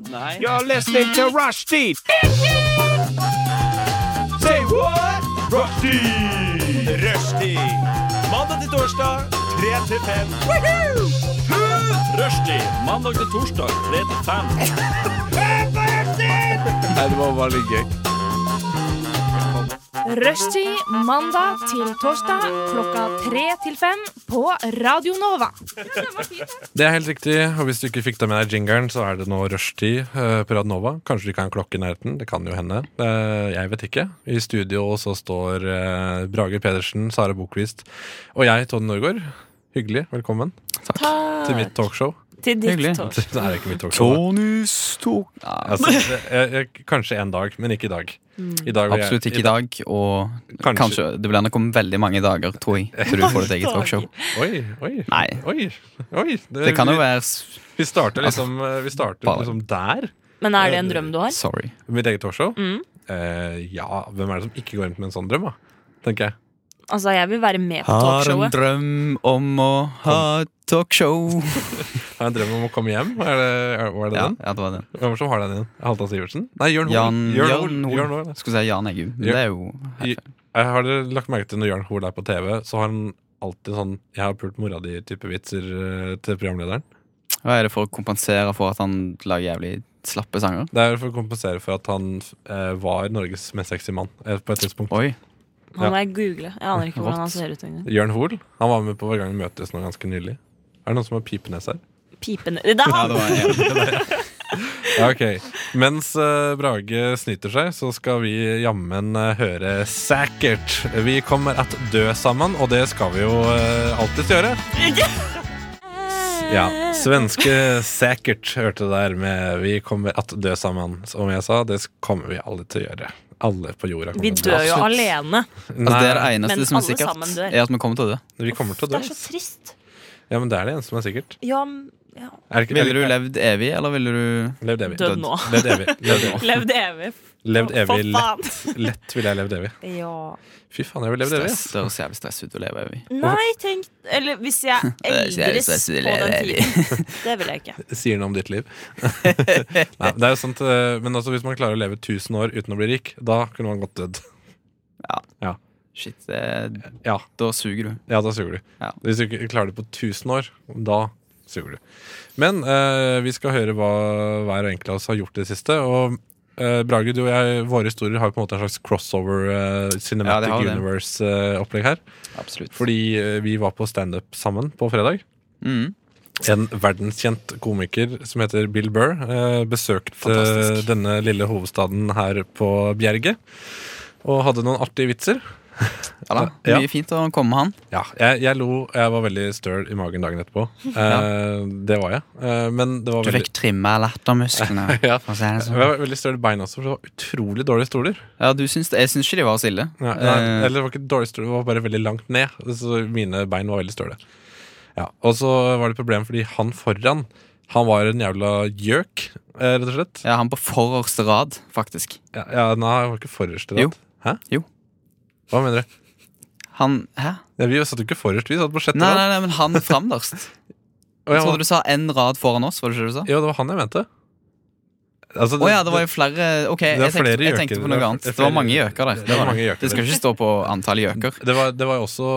Nei. You're listening to Rushdie. Say what? Rushdie. Rushdie. Mandag til torsdag, 3 til 5. Rushdie mandag til torsdag 3 til 5. Nei, det var veldig gøy. Rushtid mandag til torsdag klokka tre til fem på Radio Nova. Det er helt riktig, og hvis du ikke fikk det med deg jingeren, så er det nå rushtid på Radio Nova. Kanskje du ikke har en klokke i nærheten, det kan jo hende. Eh, jeg vet ikke. I studio så står Brager Brage Pedersen, Sara Bokvist og jeg, Tone Norgård. Hyggelig. Velkommen Takk. til mitt talkshow. Til ditt Hyggelig. Det er ikke mitt talkshow. Tonys Tonus tok Altså, jeg, jeg, kanskje en dag, men ikke i dag. I dag vil jeg- Absolutt ikke i dag, og Kanskje. kanskje, det blir nok om veldig mange dager, tror jeg, til du får ditt eget talkshow. Oi, oi, Nei. oi, oi. Det kan jo vi, være s- vi starter liksom, vi starter bare- liksom der. Men er det en drøm du har? Sorry. Mitt eget talkshow. Mm. Eh, ja, hvem er det som ikke går rundt med en sånn drøm, da? Tenker jeg. Altså, jeg vil være med på talkshowet. Har en drøm om å ha talkshow. Har en drøm om å komme hjem? Er det, er, var det Ja, den? ja, det var den. Hvem er som har den igjen? Halvdan Sivertsen? Nei, Jørn Hoel. Jørn Jørn Skulle si Jan Eggum, det er jo I- Jeg har dere lagt merke til når Jørn Hoel er på TV, så har han alltid sånn 'Jeg har pult mora di'-type vitser eh, til programlederen. Hva er det for å kompensere for at han lager jævlig slappe sanger? Det er for å kompensere for at han eh, var Norges mest sexy mann eh, på et tidspunkt. Oi. Han må jeg google. Jeg aner ikke hvordan han ser ut engang. Jørn Hoel han var med på Hver gang vi møtes nå ganske nylig. Er det noen som har pipenes her? Pipene Det er Ja, han! det var en. Ja, ok Mens uh, Brage snyter seg, så skal vi jammen uh, høre Sækert. Vi kommer at dø sammen, og det skal vi jo uh, alltid gjøre. Ja, Svenske Sækert hørte det der med 'Vi kommer at dø sammen'. Som jeg sa, det kommer vi alle til å gjøre. Alle på jorda kommer Vi dør jo Absolutt. alene. Altså, det er det eneste Men som er sikkert, er at vi kommer til å dø. vi kommer til å Det er så trist. Ja, men det er det eneste som er sikkert. Ja, m- ja. Er Ville du levd evig, eller ville du Levd evig. Død nå. Levd evig. Levd evig, Levd evig. levd evig lett. faen. Lett ville jeg levd evig. Ja. Fy faen, jeg vil levd evig. stress? Det høres jævlig stress ut å leve evig. Nei, tenk Eller hvis jeg eldres på den tiden. Det vil jeg ikke. Sier noe om ditt liv. Nei, det er jo sant, eh, Men altså, hvis man klarer å leve 1000 år uten å bli rik, da kunne man godt dødd. Shit, det, Ja, da suger du. ja da suger du. Ja. Hvis du ikke klarer det på 1000 år, da suger du. Men eh, vi skal høre hva hver og enkelt av oss har gjort i det siste. Og eh, Brage, du og jeg, våre historier har jo på en måte en slags crossover eh, Cinematic ja. Universe-opplegg her. Absolutt. Fordi eh, vi var på standup sammen på fredag. Mm. En verdenskjent komiker som heter Bill Burr eh, besøkte denne lille hovedstaden her på Bjerget. Og hadde noen artige vitser. Ja da, Ja. Mye fint å komme med han. Ja, jeg, jeg lo. Jeg var veldig støl i magen dagen etterpå. Eh, Det var jeg. Eh, men det var Du veldig fikk trimma lattermusklene. ja. for å si det Jeg sånn. var veldig støl i beina også, for det var utrolig dårlige stoler. Ja, du syns det, Jeg syns ikke de var så ille. Ja, nei, Eh, eller det var ikke dårlige stoler, det var bare veldig langt ned. Så mine bein var veldig støle. Ja, og så var det et problem fordi han foran Han var en jævla gjøk, eh, rett og slett. ja, han på forreste rad, faktisk. Ja, ja, nei, han var ikke forrest. Jo. Hæ? Jo. Hva mener du? Han Hæ? Ja, vi satt jo ikke forrest, vi satt på sjette Nei, nei, nei, men han framderst. Jeg trodde du sa én rad foran oss. var det ikke det du sa? Jo, det var han jeg mente. Altså, Å ja, det var jo flere Ok, jeg tenkte, flere jeg tenkte på noe annet. Det var mange gjøker der. det Det, var det. det skal ikke stå på antall gjøker. det var, det var jo også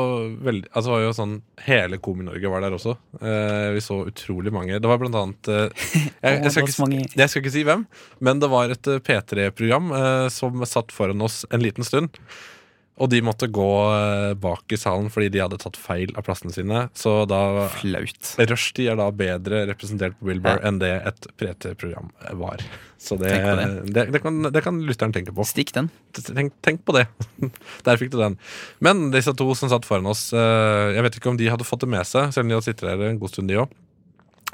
veldig Altså det var jo sånn Hele Komi-Norge var der også. Eh, vi så utrolig mange. Det var blant annet eh, jeg, jeg, skal det ikke, jeg skal ikke si hvem, men det var et eh, P3-program eh, som satt foran oss en liten stund. Og de måtte gå eh, bak i salen fordi de hadde tatt feil av plassene sine. Så da Flaut. Rushdie er da bedre representert på Wilbur Ja. enn det et PT-program var. Så det, det. det. Det, kan, det kan lytteren tenke på. Stikk den. Tenk, tenk på det. Der fikk du den. Men disse to som satt foran oss, eh, jeg vet ikke om de hadde fått det med seg, selv om de hadde sittet her en god stund, de òg.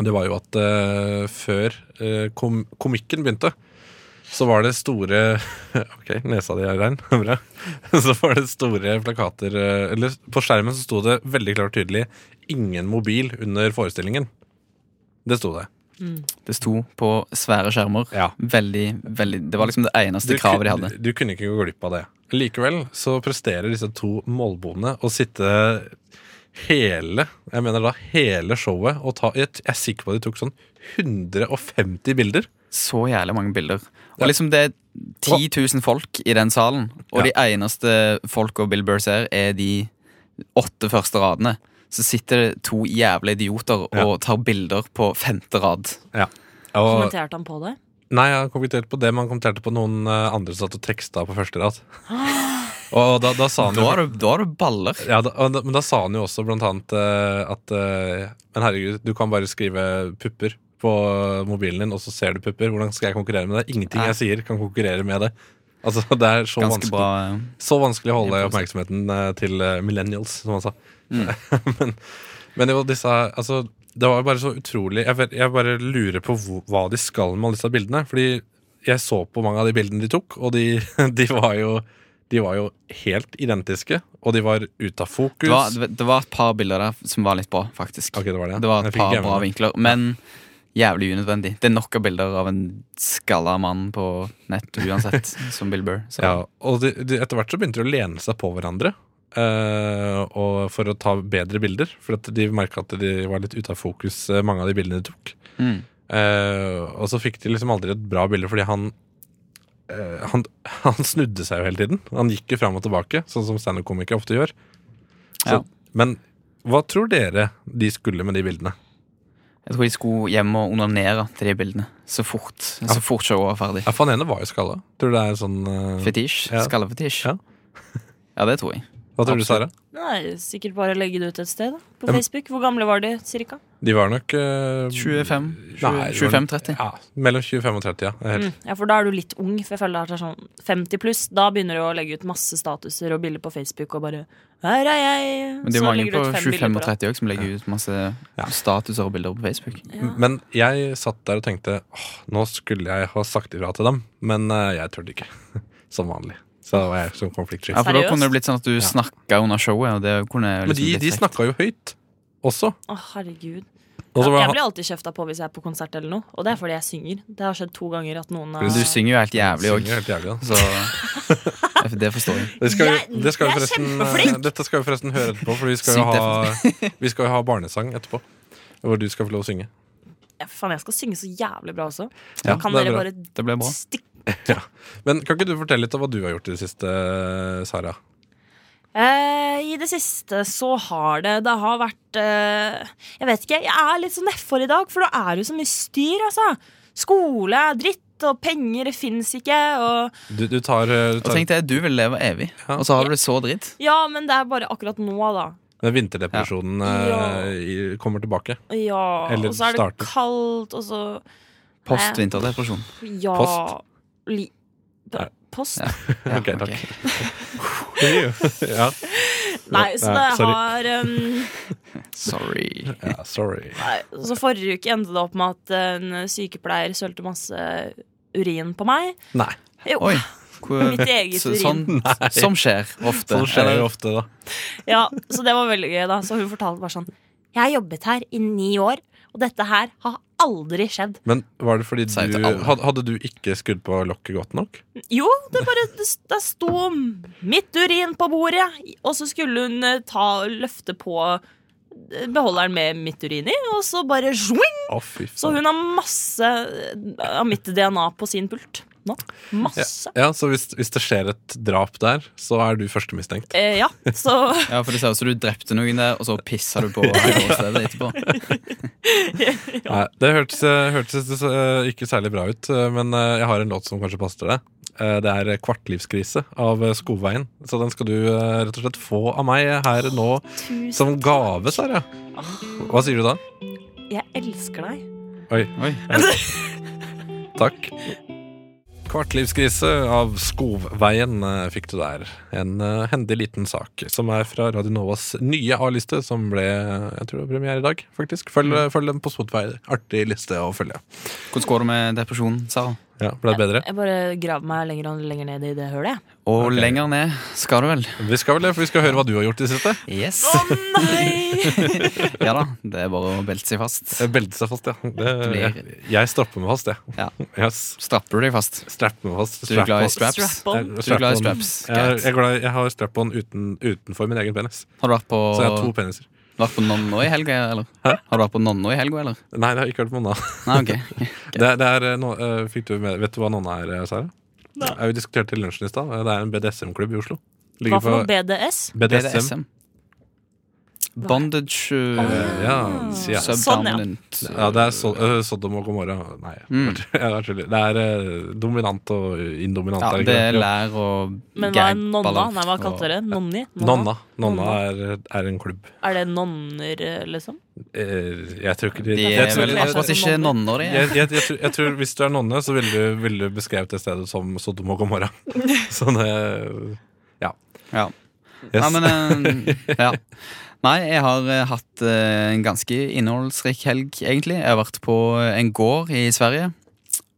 Det var jo at eh, før kom, komikken begynte, så var det store Ok, nesa di er rein. Bra. Så var det store plakater eh, Eller på skjermen så sto det veldig klart og tydelig 'Ingen mobil under forestillingen'. Det sto det. Det sto på svære skjermer. Ja. Veldig, veldig Det var liksom det eneste Du kravet de hadde. Du kunne ikke gå glipp av det. Likevel så presterer disse to målboene å sitte hele jeg mener da hele showet og ta, Jeg jeg er sikker på at de tok sånn 150 bilder. så jævlig mange bilder. Og liksom det er 10 000 folk i den salen, og Ja. de eneste folka Bill Burr ser, er de åtte første radene. Så sitter det to jævla idioter Ja. og tar bilder på femte rad. Og, Kommenterte han på det? nei, han kommenterte på det, men han kommenterte på noen eh, andre som satt og teksta på første rad. Og da, da sa han Da jo har du, da har du baller. ja, da, da, Men da sa han jo også blant annet uh, at uh, Men herregud, du kan bare skrive pupper på mobilen din, og så ser du pupper. Hvordan skal jeg konkurrere med det? Ingenting jeg sier, kan konkurrere med det. Altså, Det er så vanskelig, bra. eh, så vanskelig å holde oppmerksomheten eh, til eh, millennials, som han sa. Mm. men, men jo, disse Altså, det var bare så utrolig Jeg, jeg bare lurer på hva de skal med alle disse bildene. Fordi jeg så på mange av de bildene de tok, og de, de var jo de var jo helt identiske, og de var ute av fokus. Det var, det var et par bilder der som var litt bra, faktisk. Okay, det var det. Det var et par bra vinkler, men jævlig unødvendig. Det er nok av bilder av en skalla mann på nett uansett, som Bill Burr. Så. Ja, og de, de, etter hvert så begynte de å lene seg på hverandre. Uh, og for å ta bedre bilder. For at de merka at de var litt ute av fokus, eh, mange av de bildene de tok. Mm. Uh, og så fikk de liksom aldri et bra bilde fordi han uh, han, han snudde seg jo hele tiden. Han gikk jo fram og tilbake, sånn som standup-komikere ofte gjør. Så, Ja. Men hva tror dere de skulle med de bildene? Jeg tror de skulle hjem og onanere til de bildene så fort Så fort showet var ferdig. Ja, for han ene var jo skalla. Tror du det er sånn uh... Fetisj. Ja. Skallefetisj. Ja. Ja, det tror jeg. Hva tror du, Sara? Nei, Sikkert bare legge det ut et sted da, på Facebook. Hvor gamle var de cirka? De var nok eh, 25? Nei, det var- 25-30? Ja, mellom 25 og 30, ja. Helt. Mm. Ja, for da er du litt ung. For jeg føler det er sånn 50 pluss. Da begynner du å legge ut masse statuser og bilder på Facebook og bare Her er jeg! Men det er Så mange legger du på ut fem 25 bilder og på rad. 30 også som legger ut masse Ja. statuser og bilder på Facebook. Ja. Men jeg satt der og tenkte åh, nå skulle jeg ha sagt ifra til dem, men eh, jeg turte ikke. Som vanlig. Så da var jeg som konfliktsky. Ja, for da Seriøst? kunne det blitt sånn at du Ja. snakka under showet, og det kunne Men liksom de, blitt de snakka jo høyt også. Å, herregud. Og så Ja, var jeg blir alltid kjefta på hvis jeg er på konsert eller noe. Og det er fordi jeg synger. Det har skjedd to ganger at noen har Men du synger jo helt jævlig òg, helt jævlig, da. så det forstår jeg. Det skal, Jeg- vi- det skal vi jeg er forresten, kjempeflink! dette skal vi forresten høre etterpå, for vi skal, jo Sykt ha, vi skal jo ha barnesang etterpå. Hvor du skal få lov å synge. Ja, Faen, jeg skal synge så jævlig bra også. Så Ja, kan det er dere bra. bare Det ble bra. stikke Men kan ikke du fortelle litt om hva du har gjort i det siste, Sara? Eh, I det siste så har det Det har vært eh, Jeg vet ikke, jeg er litt så nedfor i dag, for da er det jo så mye styr, altså. Skole er dritt, og penger fins ikke, og Du, du tar, eh, du Og tar tenk deg, du vil leve evig, Ja. og så har du det så dritt. Ja, men det er bare akkurat nå, da. den vinterdepresjonen eh, Ja. i- kommer tilbake. Ja, Eller og så er det starter. kaldt, og så Post-vinterdepresjon. Ja Post? Li, post? Ja. Ja, Ok, takk. ja. Nei, så Nei, det sorry. har um, Sorry. ja, sorry. Nei, så forrige uke endte det opp med at en sykepleier sølte masse urin på meg. Nei. Jo, Oi. Mitt eget urin. sånn, som skjer ofte. Sånn skjer ofte, da. ja, så det var veldig gøy. da Så hun fortalte bare sånn Jeg har jobbet her i ni år, og dette her har aldri skjedd. Men var det fordi du Hadde du ikke skrudd på lokket godt nok? Jo, det bare det, det sto mitt urin på bordet, og så skulle hun eh, ta løfte på eh, beholderen med mitt urin i, og så bare zwing! Oh, Så hun har masse eh, av mitt DNA på sin pult nå. Masse. Ja, så hvis, hvis det skjer et drap der, så er du førstemistenkt. Eh, ja, så Ja, for det ser ut som du drepte noen der, og så pissa du på stedet etterpå. Nei, det hørtes, hørtes eh, ikke særlig bra ut, eh, men eh, jeg har en låt som kanskje passer til deg. Eh, Det er 'Kvartlivskrise' av Skogveien. Så den skal du rett og slett få av meg her nå tusen som gave, Sara. Hva sier du da? Jeg elsker deg. Oi, Oi. takk. Kvartlivskrise av Skovveien eh, fikk du der. En uh, hendig liten sak som er fra Radio Novas nye A-liste, som ble jeg tror det var premiere i dag, faktisk. Følg, følg den på Spotify. Artig liste å følge. Hvordan går det med depresjonen, Sara? Ja, Ble det bedre? Jeg bare graver meg lenger og lenger ned i det hølet, jeg. Og okay. lenger ned skal du vel? Vi skal vel det, for vi skal høre hva du har gjort i det siste. Yes. Å nei! Ja da, det er bare å belte seg fast. Eh, Belte seg fast, ja. Det, blir- jeg, jeg strapper meg fast, jeg. Ja. Yes. Strapper du deg fast? Strapper meg fast. Du er glad i straps? Strap-on. Jeg- Du er glad i straps? Jeg, jeg, jeg har strap-on uten, utenfor min egen penis. Har du vært på Så jeg har to peniser. Vært på Nonno i helga, eller? Hæ? Har du vært på Nonno i helga, eller? Nei, det har ikke vært på Nonna. Nei, ok. Det, er- det er, eh, no, eh, fikk du med, vet du hva Nonna er, eh, Sara? Nei. har Vi diskuterte i lunsjen i stad. Det er en BDSM-klubb i Oslo. Hva for noe? BDS? BDSM. BDSM. Bondage uh, ja, ja. Subdominant. ja, det er so uh, Sodom og Gomorra. Nei, Mm. jeg tuller. det er uh, dominant og indominant. Ja, det er lær og Men hva er nonna? Nei, hva kalte dere? Nonni? Nonna. Nonna er, er en klubb. Er det nonner, eh, liksom? Eh, Jeg tror ikke de, De er tror- vel akkurat ikke nonner, de. jeg, jeg, jeg, tror, jeg tror Hvis du er nonne, så ville du, vil du beskrevet det stedet som Sodom og Gomorra. Sånn, ja. Ja. yes. Nei, men eh, ja. Nei, jeg har eh, hatt eh, en ganske innholdsrik helg, egentlig. Jeg har vært på en gård i Sverige.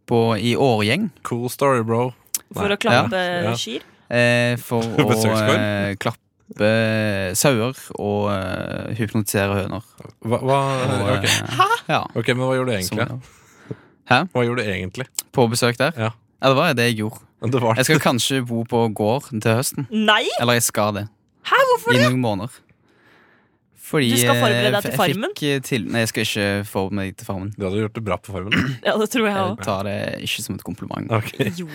På, I Årgjeng. Cool story, bro. For Nei. å klappe Ja. kyr? Eh, for å eh, klappe sauer og eh, hypnotisere høner. Hva, hva, Og, ok. eh, ja, ok, men hva gjorde du egentlig? Hæ? Hva gjorde du egentlig? På besøk der? Ja. Ja, det var det jeg gjorde. Det var Jeg skal kanskje bo på gård til høsten. Nei! Eller jeg skal det. Hæ, hvorfor I det? noen måneder. Fordi Du skal forberede deg eh, til jeg Farmen? fikk, eh, Til, nei, jeg skal ikke forberede meg til Farmen. Du hadde gjort det bra på Farmen. Ja, det tror jeg Jeg òg. tar det ikke som et kompliment. Okay. Jo.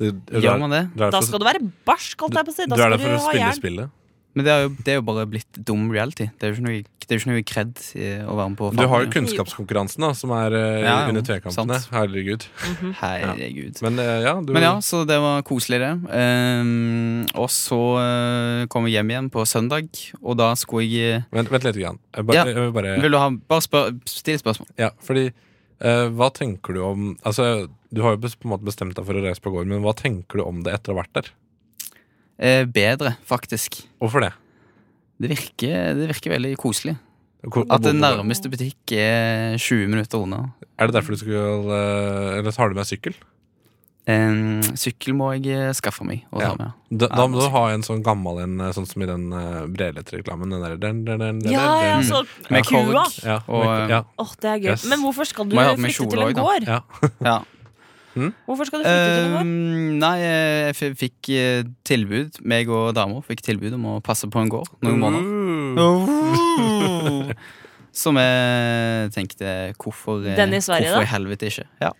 Du, du, Gjør man det? Da skal du være barsk, holdt jeg på å si. du er der for å spille spillet. Men det er, jo, det er jo bare blitt dum reality. Det er jo ikke noe, det ikke noe kred å være med på Du har jo kunnskapskonkurransen, da, som er eh, Ja, under tvekampene. sant. Herregud. Ja. Men eh, ja, du Men ja, så det var koselig, det. Um, og så eh, kom jeg hjem igjen på søndag, og da skulle jeg Vent, vent litt. Grann. Bare, Ja. jeg vil bare Vil du ha Bare spør, still spørsmål. Ja, fordi Uh, Hva tenker du om Altså, Du har jo på en måte bestemt deg for å reise på gård, men hva tenker du om det etter å ha vært der? Eh, bedre, faktisk. Hvorfor det? Det virker, det virker veldig koselig. Hvor- At den nærmeste butikk er 20 minutter unna. Er det derfor du skal eh, Eller har du med sykkel? En sykkel må jeg eh, skaffe meg og ta Ja. med. Da, da må du ha en sånn gammel en, sånn som i den uh, Brelett-reklamen. Den der den, den, den, Ja, ja, så Med kua. Ja, Og, og, ja, Åh, det er gøy. Yes. Men hvorfor skal du flytte til en da? gård? ja. Ja. Hvorfor skal du flytte til en gård? Ehm, nei, jeg f- fikk eh, tilbud, meg og damer fikk tilbud om å passe på en gård noen måneder. Oh. Som jeg tenkte hvorfor, eh, Den i Sverige, hvorfor i helvete ikke? Ja.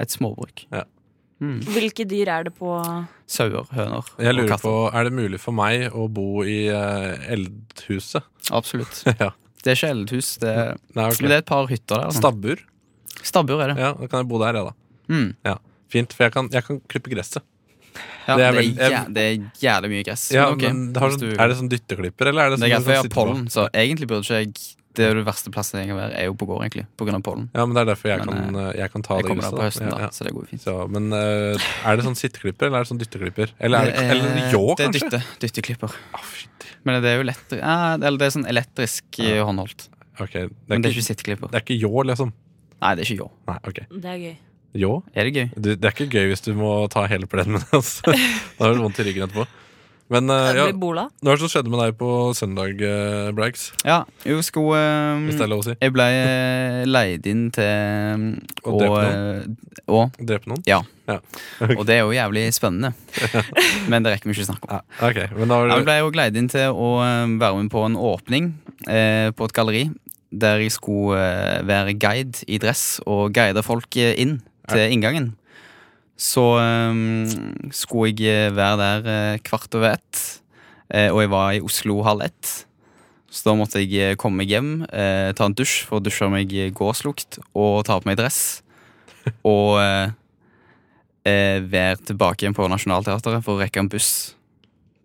Et småbruk. Ja. Mm. Hvilke dyr er det på Sauer, høner Jeg og lurer katter. på, Er det mulig for meg å bo i uh, eldhuset? Absolutt. ja. Det er ikke eldhus, det er, Nei, okay. det er et par hytter der. Stabbur? Stabbur er det. Ja, da kan jeg bo der, jeg, da. Mm. Ja, Fint, for jeg kan, jeg kan klippe gresset. Ja, Det er er vel- jeg, det er jævlig mye gress. Ja, okay, men det har, sånn- du- Er det sånn dytteklipper, eller er det Det er sånn greit, for jeg har pollen, så egentlig burde ikke jeg Det er jo det verste plassen jeg kan være, er jo på gård, egentlig. På grunn av pollen. Ja, men det er derfor jeg, Men, kan, eh, jeg kan ta Jeg det kommer da på høsten, da, ja. så det går jo fint. Så, men uh, er det sånn sitteklipper, eller er det sånn dytteklipper? Eller, er det, Det er- eller ljå, Det er dytte, dytteklipper. Oh. Men det er jo lett ja, Eller det er sånn elektrisk eh, håndholdt. Okay, det er, Men det er ikke, sitteklipper. det er ikke ljå, liksom? Nei, det er ikke ljå. Nei, ok. Det er gøy. Ljå? Er det gøy? Du, det er ikke gøy hvis du må ta hele plenen med det. Altså. Da har du vondt i ryggen etterpå. Men uh, Det ja, bola. hva er det som skjedde med deg på søndag, uh, Braggs? Ja, jo, skulle um, Hvis det er lov å si. Jeg ble eh, leid inn til Å drepe noen? og, Drepe noen? Ja. Ja. og det er jo jævlig spennende. Men det rekker vi ikke snakke om. Ja, Okay, men da har Jeg ble jo leid inn til å um, være med på en åpning uh, på et galleri. Der jeg skulle uh, være guide i dress og guide folk eh, inn til inngangen. Så um, skulle jeg eh, være der eh, kvart over ett, eh, og jeg var i Oslo halv ett. Så da måtte jeg komme meg hjem, eh, ta en dusj for å dusje meg gårdslukt og ta på meg dress. Og eh, være tilbake igjen på Nationaltheatret for å rekke en buss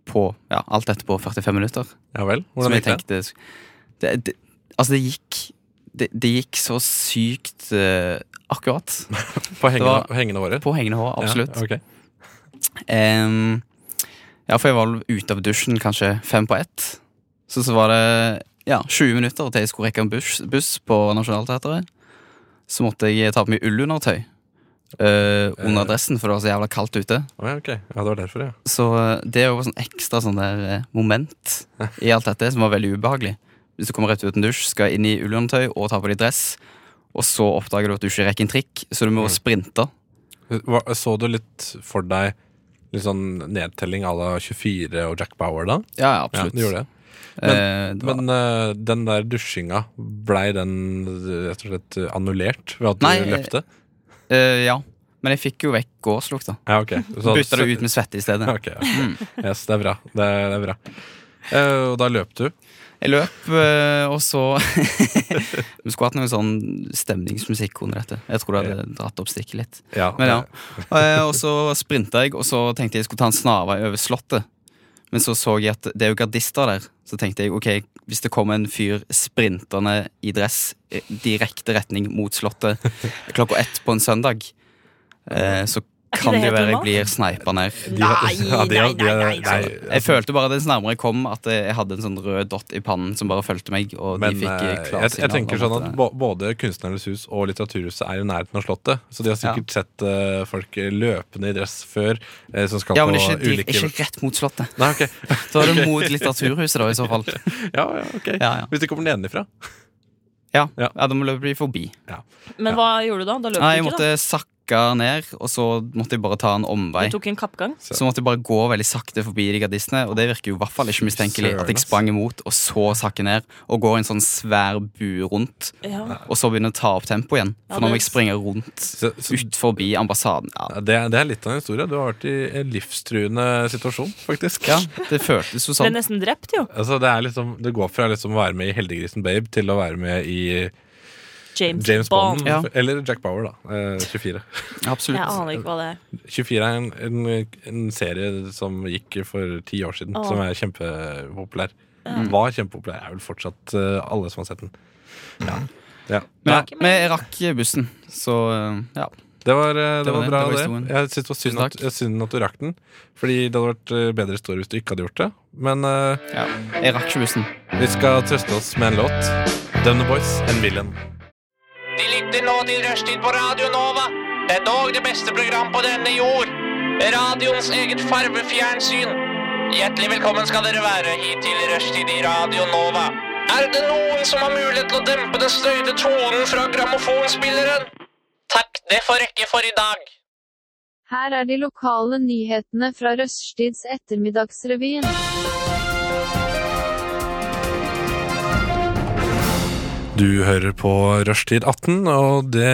på ja, alt dette på 45 minutter. Ja vel? Hvordan gikk det? tenkte det, det, Altså, det gikk Det, det gikk så sykt eh, akkurat. På hengende, var- hengende håret? På hengende hår, absolutt. Ja, okay. um, ja, for jeg var ute av dusjen kanskje fem på ett. Så så var det ja, 20 minutter til jeg skulle rekke en buss, buss på Nationaltheatret. Så måtte jeg ta på meg ullundertøy uh, under dressen, for det var så jævla kaldt ute. Oh, ja, ok. Ja, det var derfor, ja. Så eh, det er jo sånn ekstra sånn der moment i alt dette som var veldig ubehagelig. Hvis du kommer rett ut en dusj, skal inn i ullundertøy og ta på deg dress, og så oppdager du at du ikke rekker en trikk, så du må Mm. sprinte. Hva- Så du litt for deg litt sånn nedtelling à la 24 og Jack Bauer da? Ja, ja, Ja, absolutt. du gjorde det. Eh, det var- Men uh, den der dusjinga, blei den eh, rett og slett annullert ved at du løpte? eh, ja. Men jeg fikk jo vekk gårdslukt, da. Ja, okay. Så- Bytta det ut med svette i stedet. Okay, ja. Yes, det er bra. Det er, det er bra. Uh, og da løp du? Jeg løp, eh, og så Vi skulle hatt noe sånn stemningsmusikk under dette. Jeg tror det hadde dratt opp stikket litt. Ja. Men ja. Eh, Og så sprinta jeg, og så tenkte jeg jeg skulle ta en snarvei over Slottet. Men så så jeg at det er jo gardister der. Så tenkte jeg ok, hvis det kommer en fyr sprintende i dress eh, direkte retning mot Slottet klokka ett på en søndag, så kan det det jo være jeg blir sneipa ned. Nei, Ja, de- nei, nei, nei. nei, Jeg følte bare dess nærmere jeg kom, at jeg hadde en sånn rød dott i pannen som bare fulgte meg. Og Men de fikk eh, eh, jeg, jeg tenker sånn at, eh, både Kunstnernes hus og Litteraturhuset er i nærheten av Slottet. Så de har sikkert sett folk løpende i dress før som skal Ja, men ikke, de, ulike ikke rett mot Slottet. Nei, ok. Så er det mot Litteraturhuset, da, i så fall. Ja, ja, ok. Ja, ja. Hvis de kommer nedenifra. Ja, Ja. ja da må løpe forbi. Men hva gjorde du da? Da løp Nei, jeg da? Jeg måtte sakke ned, og så måtte jeg bare ta en omvei. Du tok en kappgang? Så måtte jeg bare gå veldig sakte forbi de gardistene, og det virker jo i hvert fall ikke mistenkelig. At jeg sprang imot, og så sakke ned, og går en sånn svær bue rundt, Ja. og så begynner å ta opp tempo igjen. Ja, For nå må jeg springe rundt Så, så, ut forbi ambassaden. Ja, ja, det, det er litt av en historie. Du har vært i en livstruende situasjon, faktisk. ja det føltes jo sånn. Ble nesten drept, jo. Altså, det, er liksom, det går fra liksom å være med i Heldiggrisen Babe til å være med i James, James Bond. Ja. Eller Jack Bauer, da. Eh, 24. Jeg Absolutt. aner ikke hva det er. 24 er en, en, en serie som gikk for ti år siden, Åh. som er kjempepopulær. Var kjempepopulær. Er vel fortsatt uh, alle som har sett den. Ja. Ja. Men, ja, men jeg rakk bussen, så uh, ja. det var, eh, det Det var bra, Det var det. Jeg syns det var synd at, synd at du rakk den. Fordi det hadde vært bedre historie hvis du ikke hadde gjort det. Men uh, ja. Jeg rakk ikke bussen. vi skal trøste oss med en låt. Dumner Boys and Villain. De lytter nå til Rushtid på Radio Nova. Det er dog det beste program på denne jord. Radioens eget farvefjernsyn. Hjertelig velkommen skal dere være hit til Rushtid i Radio Nova. Er det noen som har mulighet til å dempe den støyte tonen fra grammofonspilleren? Takk, det får rekke for i dag. Her er de lokale nyhetene fra Røststids ettermiddagsrevyen. Du hører på Rushtid 18, og det,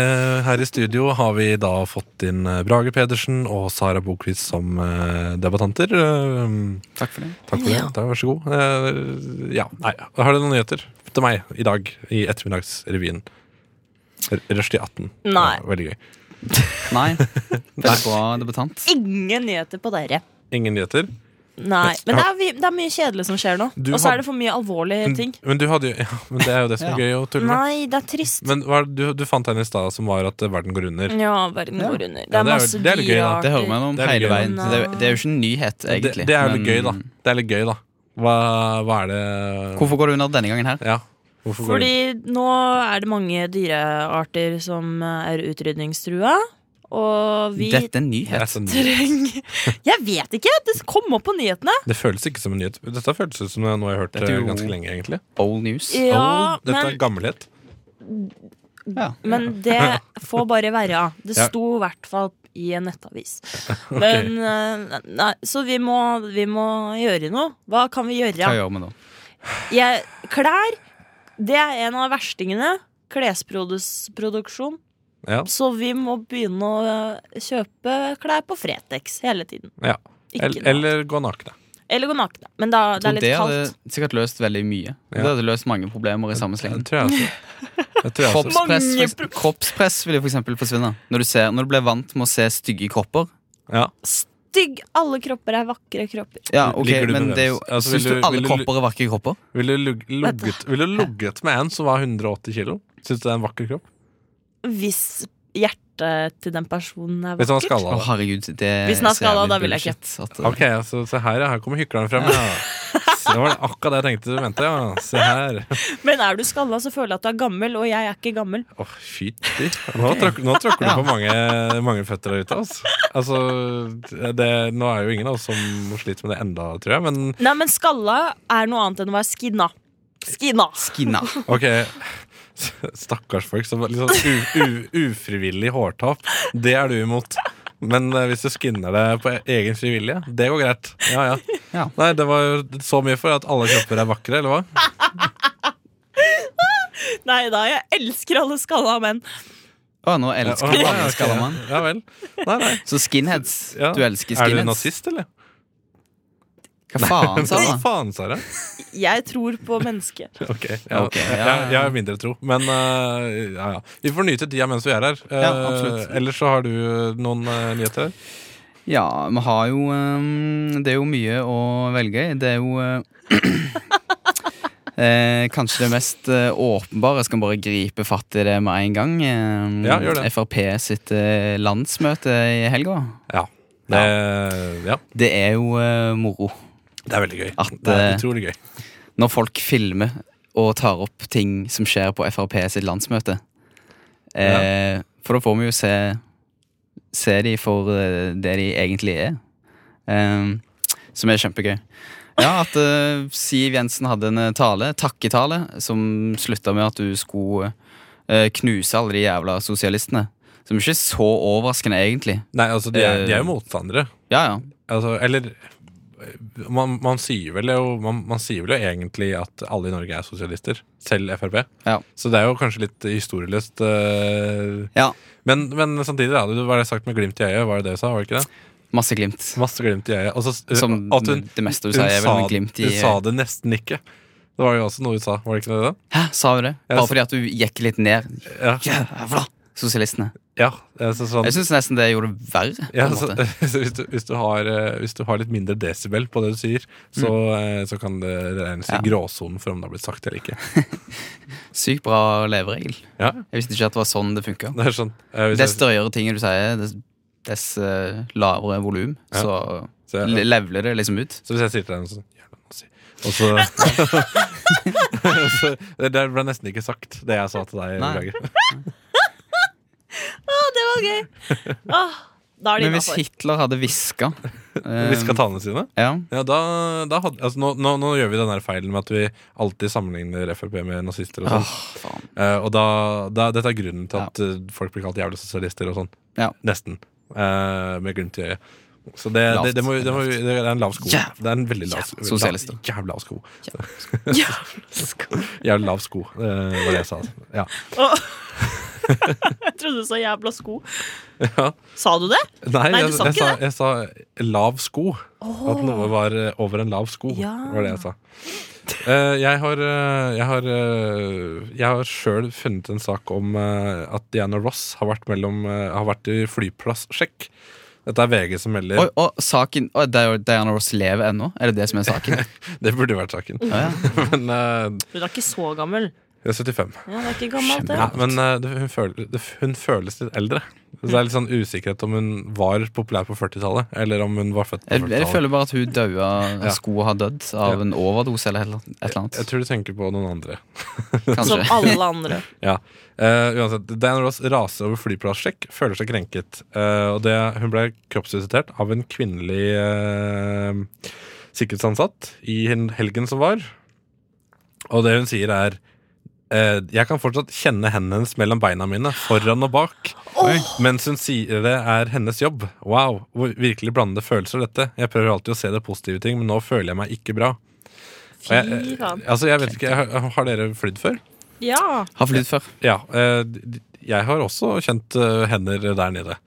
her i studio har vi da fått inn eh, Brage Pedersen og Sara Bokvist som eh, debattanter. Eh, Takk for det. Takk for det. Da, vær så god. Eh, ja, nei, Har dere noen nyheter til meg i dag i ettermiddagsrevyen? Rushtid 18. Nei. Ja, veldig gøy. Nei, veldig på debutant. Ingen nyheter på dere. Ingen nyheter? Nei, Men det er, det er mye kjedelig som skjer nå. Og så er det for mye alvorlige ting. Men du hadde jo ja, Men det er jo det som er gøy å tulle med. Nei, det er trist. Men hva, du, du fant en i stad som var at verden går under. Ja, verden går under. Det Ja, er det er masse det er gøy, da. Det hører man om hele veien. Det, er- det er jo ikke en nyhet, egentlig. det er jo litt men- gøy, da. Det er litt gøy, da. Hva, hva er det Hvorfor går det under denne gangen her? Ja. Hvorfor går det Fordi nå er det mange dyrearter som er utrydningstrua. Og vi Dette er en Det er nyhet. Treng... Jeg vet ikke! Det kom opp på nyhetene. Det føles ikke som en nyhet. Dette føles ut som noe jeg har hørt Dette eh, jo- ganske lenge, egentlig. Old news. Ja, old. dette er gammelhet. Ja. men det får bare være. Det sto i hvert fall i en nettavis. Men okay. Nei, så vi må, vi må gjøre noe. Hva kan vi Hva gjøre? gjør vi da? Jeg, klær, det er en av verstingene. Klesproduksjon. Ja. Så vi må begynne å eh, kjøpe klær på Fretex hele tiden. ja. Ikke Eller, eller gå nakne. Eller gå nakne. Men da, det er litt det kaldt. hadde sikkert løst veldig mye. Ja. Det hadde løst mange problemer i samme Det. Det også. Kroppspress, for, kroppspress vil jo for eksempel forsvinne. Når du, ser, når du blir vant med å se stygge kropper. Ja. Stygg! Alle kropper er vakre kropper. Ja, ok, men det er jo? Altså, Syns du du- alle kropper er vakre kropper? Ville du ligget lugget, ville du lugget med en som var 180 kilo? Syns du det er en vakker kropp? Hvis hjertet til den personen er Hvis han vakkert. skalla? Å, herregud, det Hvis den er så skalla, da vil jeg ikke. bullshit at, uh, Ok, altså, se her, ja. Her kommer hykleren frem. Ja. Så det var akkurat det jeg tenkte du mente, ja. Se her. Men er du skalla, så føler jeg at du er gammel, og jeg er ikke gammel. Åh, fytti. Nå, tråk, nå tråkker du på mange, mange føtter der ute. Altså. altså det, nå er jo ingen av oss som sliter med det enda, tror jeg. Men Nei, men skalla er noe annet enn å være skinna. Skinna. Skinna. ok Stakkars folk som litt sånn u, u, ufrivillig hårtap. Det er du imot. Men eh, hvis du skinner det på egen frivillige, det går greit. Ja, ja. Ja. Nei, det var jo så mye for at alle kropper er vakre, eller hva? Nei da, jeg elsker alle skalla menn. Å, nå elsker du Ja, alle, ok. menn man. Ja vel. Nei, nei. Så skinheads. Ja. Du elsker Er du skinheads. nazist, eller? Hva faen, Hva Sara? faen, Sara? Jeg tror på mennesket. Ok, ja, Ok, ja, Jeg, ja. jeg har mindre tro. Men eh, ja, ja. vi får nyte tida mens vi er her. Eh, Ja, absolutt. ellers så har du noen eh, nyheter? Ja, vi har jo ehm, Det er jo mye å velge i. Det er jo eh, eh, Kanskje det mest eh, åpenbare. Jeg skal bare gripe fatt i det med en gang. Eh, Ja, gjør det. Frp sitt eh, landsmøte i helga. Ja. Det, ja. Det er jo eh, moro. Det er veldig gøy. At, det er eh, utrolig gøy. Når folk filmer og tar opp ting som skjer på Frp sitt landsmøte. Eh, For da får vi jo se Se de for eh, det de egentlig er. Eh, som er kjempegøy. Ja, at eh, Siv Jensen hadde en tale, takketale, som slutta med at du skulle eh, knuse alle de jævla sosialistene. Som ikke er så overraskende, egentlig. Nei, altså, de er, de er jo motstandere. Ja, ja. Altså, eller man, man, sier vel jo, man, man sier vel jo egentlig at alle i Norge er sosialister. Selv Frp. Ja. Så det er jo kanskje litt historieløst. Uh, ja. men, men samtidig, da, hva var det sagt med glimt i øyet. Var det det du sa? var det ikke det? Masse glimt. Masse glimt i øyet. Også, Som hun, det meste du hun sier, er vel sa- med glimt i Hun sa det nesten ikke. Det var jo også noe hun sa. Var det ikke det? da? Hæ, sa hun det? Bare fordi at du gikk litt ned. Ja. Jævla sosialistene. Ja eh, så, sånn, Jeg syns nesten det gjorde det verre. Ja, så, så hvis, du, hvis, du har, eh, hvis du har litt mindre desibel på det du sier, så, mm. så kan det regnes i. Ja. gråsonen for om det har blitt sagt eller ikke. Sykt bra leveregel. Ja, Jeg visste ikke at det var sånn det funka. sånn eh, Dess drøyere tingene du sier, dess, dess uh, lavere volum. Så så jeg- levler det liksom ut. Så hvis jeg sier til deg sånn Jævla nazi. Og så, så det, det ble nesten ikke sagt, det jeg sa til deg. Nei. Å, det var gøy! Åh, da er det Men hvis innafor. Hitler hadde hviska Hviska talene sine? Ja. Ja, da, da hadde, altså, nå, nå, nå gjør vi den der feilen med at vi alltid sammenligner Frp med nazister. Og sånn Åh, faen. Eh, og da, da, Dette er grunnen til at eh, folk blir kalt jævla sosialister og sånn. Ja. Nesten. Eh, med glimt i øyet. Så det, det, det, må, det, må, det er en lav sko. Jævla- Det er en veldig lav sko. Sosialister. Jævla lav sko. Jævla lav sko, det var det jeg sa. Ja. Jeg trodde du sa jævla sko. Ja. Sa du det? Nei, Nei, du jeg, sa jeg, ikke sa, jeg sa lav sko. At noe var eh, over en lav sko. Ja. var det jeg sa. Eh, jeg har Jeg har, jeg har sjøl funnet en sak om eh, at Diana Ross har vært, mellom, eh, har vært i flyplasssjekk. Dette er VG som melder. Oi, og saken Oi, Di- Diana Ross lever ennå? Er det det som er saken? Det burde vært saken. Ja, ja. Men uh, Hun er ikke så gammel. Jeg er 75. Ja, det er ikke gammelt, det. Ja, men uh, det, hun, føler, det, hun føles litt eldre. Så det er litt sånn usikkerhet om hun var populær på 40-tallet, eller om hun var født på Jeg, jeg 40-tallet. føler bare at hun daua Ja. Skulle ha dødd av Ja. en overdose eller et eller annet. Jeg tror du tenker på noen andre. Kanskje. Som alle andre. Ja. Uh, uansett, Diana Ross raser over flyplasssjekk, føler seg krenket. Uh, og det, hun ble kroppsvisitert av en kvinnelig uh, sikkerhetsansatt i helgen som var. Og det hun sier, er Jeg kan fortsatt kjenne hendene hennes mellom beina mine, foran og bak. Mens hun sier det er hennes jobb. Wow, hvor virkelig blandede følelser dette. Jeg prøver alltid å se det positive ting, men nå føler jeg meg ikke bra. Fy jeg, faen. altså, jeg vet ikke, har, har dere flydd før? Ja. Har flydd før. Ja, eh, jeg har også kjent eh, hender der nede.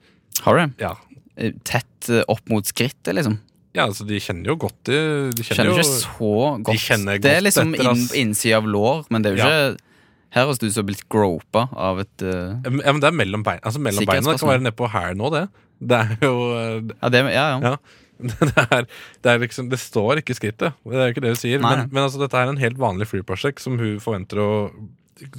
Har du? Ja. Eh, Tett eh, opp mot skrittet, liksom? ja, altså de kjenner jo godt De kjenner, Kjenner jo ikke så godt. kjenner det er liksom inn, innsida av lår, men det er jo Ja. ikke Her høres det ut som blitt gropa av et uh, Ja, men det er mellom beina. Altså mellom beina det kan være nedpå her nå, det. Det er jo uh, Ja, det, ja, ja. Ja. Det, er, det, er liksom, det står ikke skrittet. Det er jo ikke det hun sier. Nei, Men, men altså, dette er en helt vanlig flyprosjekt som hun forventer å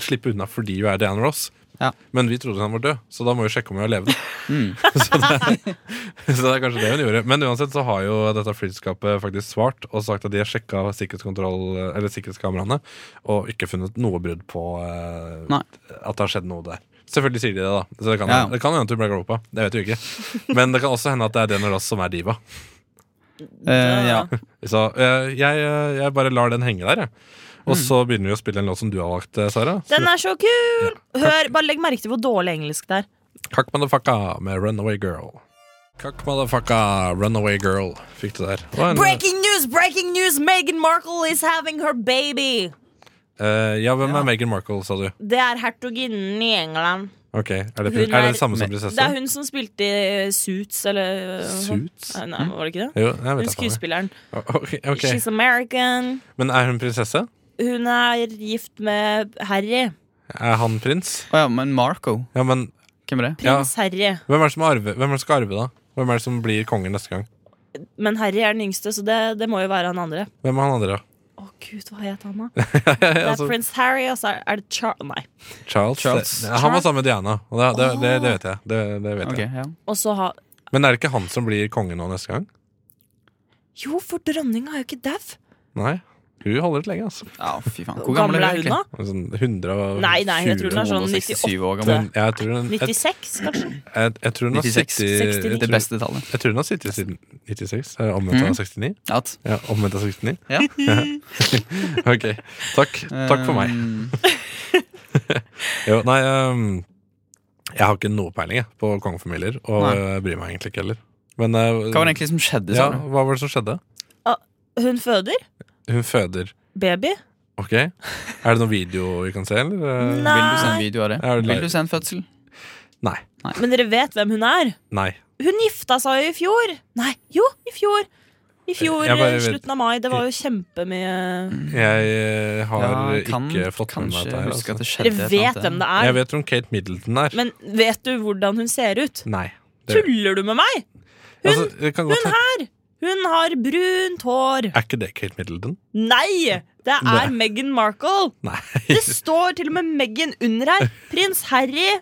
slippe unna fordi hun er Diana Ross. Ja. Men vi trodde han var død, så da må vi sjekke om vi har levd. Mm. så, det er, så det er kanskje det hun gjorde. Men uansett så har jo dette flyselskapet faktisk svart og sagt at de har sjekka sikkerhetskameraene og ikke funnet noe brudd på eh, at det har skjedd noe der. Selvfølgelig sier de det, da. Så det kan Ja. det kan hende at hun ble gropa. Det vet vi ikke. Men det kan også hende at det er Diana Ross som er diva. Uh, ja. Så uh, jeg, uh, jeg bare lar den henge der, jeg. Og Mm. så begynner vi å spille en låt som du har valgt, eh, Sara. Den er så kul! Hør, Bare legg merke til hvor dårlig engelsk det er. Kakk motherfucka med Runaway Girl. Kakk motherfucka, runaway girl. Fikk du der. En- Breaking news! Breaking news! Meghan Markle is having her baby! Uh, ja, hvem er Meghan Markle, sa du? Det er hertuginnen i England. Ok, Er det, er er- det samme som Det er hun som spilte i Suits, eller Suits? Nei, var det ikke det? Jo, Hun skuespilleren. Okay, okay. She's American. Men er hun prinsesse? Hun er gift med Harry. Er han prins? Å ja, men Marco, Ja, men hvem er det? Ja. Prins Harry. hvem er det som arve, Hvem er det som skal arve, da? Hvem er det som blir kongen neste gang? Men Harry er den yngste, så det, det må jo være han andre. Hvem er han andre, da? Å gud, hva het han da? Det er altså, prins Harry, og så er- er det Char... Nei. Charles. Charles. Det, han var sammen med Diana, og det, det, det, det vet jeg. Det, det vet jeg. ja. Og så ha Men er det ikke han som blir konge nå neste gang? Jo, for dronninga er jo ikke dau. Nei. Hun holder ut lenge, altså. ja, fy faen. Hvor gammel er hun, da? Sånn 120 Nei, nei, jeg tror hun er sånn 98. år gammel. Men jeg tror hun, 96, kanskje? jeg, jeg tror hun har 96. sittet jeg 69. Det beste tallet. jeg tror hun har sittet siden 96. eh, Omvendt av 69. At, Ja, omvendt av 69. Ja. ok. Takk. Takk for meg. Um, Jo, nei um, Jeg har ikke noe peiling jeg, på kongefamilier, og Nei. jeg bryr meg egentlig ikke heller. Men uh, Hva var det egentlig som skjedde? ja. Hva var det som skjedde? Hun føder Hun føder. baby. Ok. Er det noen video vi kan se, eller? Eh, Nei. Vil du se en video av det? Er det Vil du se en fødsel? Nei. Men dere vet hvem hun er? Nei. Hun gifta seg jo i fjor. Nei, jo, i fjor. I fjor, bare eh, slutten av mai. Det var jo kjempemye Jeg eh, har Ja, kan ikke fått med meg dette Altså. det Dere vet hvem det er. Jeg vet hvem Kate Middleton er. Men vet du hvordan hun ser ut? Nei. Det, Tuller du med meg? altså, det kan godt Hun her! Hun har brunt hår. Er ikke det Kate Middleton? Nei! Det er Nei. Meghan Markle. Nei. Det står til og med Meghan under her. Prins Harry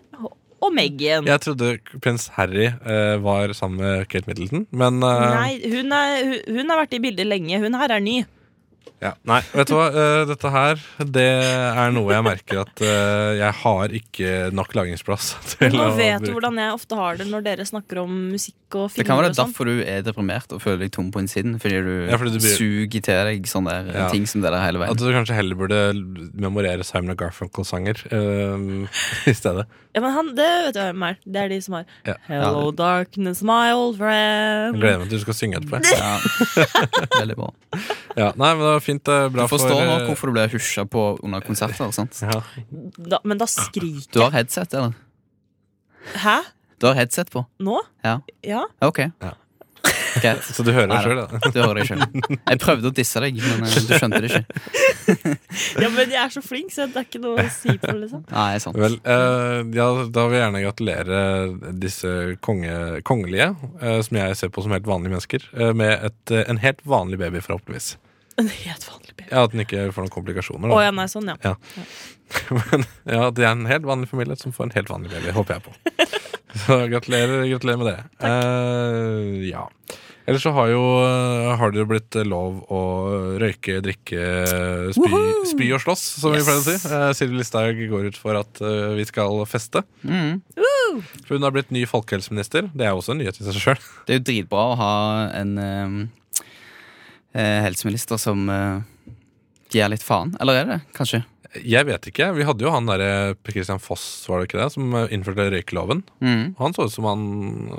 og Meghan. Jeg trodde prins Harry uh, var sammen med Kate Middleton, men uh... Nei, hun, er, hun, hun har vært i bildet lenge. Hun her er ny. Ja, nei, vet du hva? Uh, dette her Det er noe jeg merker at uh, jeg har ikke nok lagringsplass til Nå vet du bruke. hvordan jeg ofte har det når dere snakker om musikk og Det kan være sånn. derfor du er deprimert og føler deg tom på innsiden. Fordi du, Ja, fordi du blir- suger til deg sånne der Ja. ting som det der hele At du kanskje heller burde memorere Simon Garfunkel-sanger uh, i stedet. Ja, men han, det vet du hvem er. Det er de som har Ja. Hello darkness, my old friend. Jeg gleder meg til du skal synge etterpå. Ja. Veldig bra. Ja, nei, men det var fint. eh, Du Bra for forstår nå eh, hvorfor du ble husja på under konserter. sant? ja. Da, men da skriker Du har headset, eller? Hæ? Du har headset på? Nå? Ja. Ja. Ok. Ja. Okay. Så du hører det deg sjøl, da. Du hører deg sjøl. Jeg prøvde å disse deg, men eh, du skjønte det ikke. ja, men jeg er så flink, så det er ikke noe å si på, liksom. Nei, sant. Vel, eh, ja, da vil jeg gjerne gratulere disse konge, kongelige, eh, som jeg ser på som helt vanlige mennesker, eh, med et, eh, en helt vanlig baby, forhåpentligvis. En helt vanlig baby. Ja, At den ikke får noen komplikasjoner. Å ja, nei, sånn, ja. Men ja, det er en helt vanlig familie som får en helt vanlig baby, håper jeg på. Så gratulerer, gratulerer med det. Eh, ja. Ellers så har jo har det jo blitt lov å røyke, drikke, spy, spy og slåss, som vi pleier å si. Eh, Sylvi Listhaug går ut for at eh, vi skal feste. Mm. For hun har blitt ny folkehelseminister. Det er jo også en nyhet i seg sjøl. Det er jo dritbra å ha en eh, eh, helseminister som eh, gir litt faen. Eller er det kanskje? Jeg vet ikke. Vi hadde jo han derre Per Christian Foss, var det ikke det, som eh, innførte røykeloven. Mm. Han så ut som han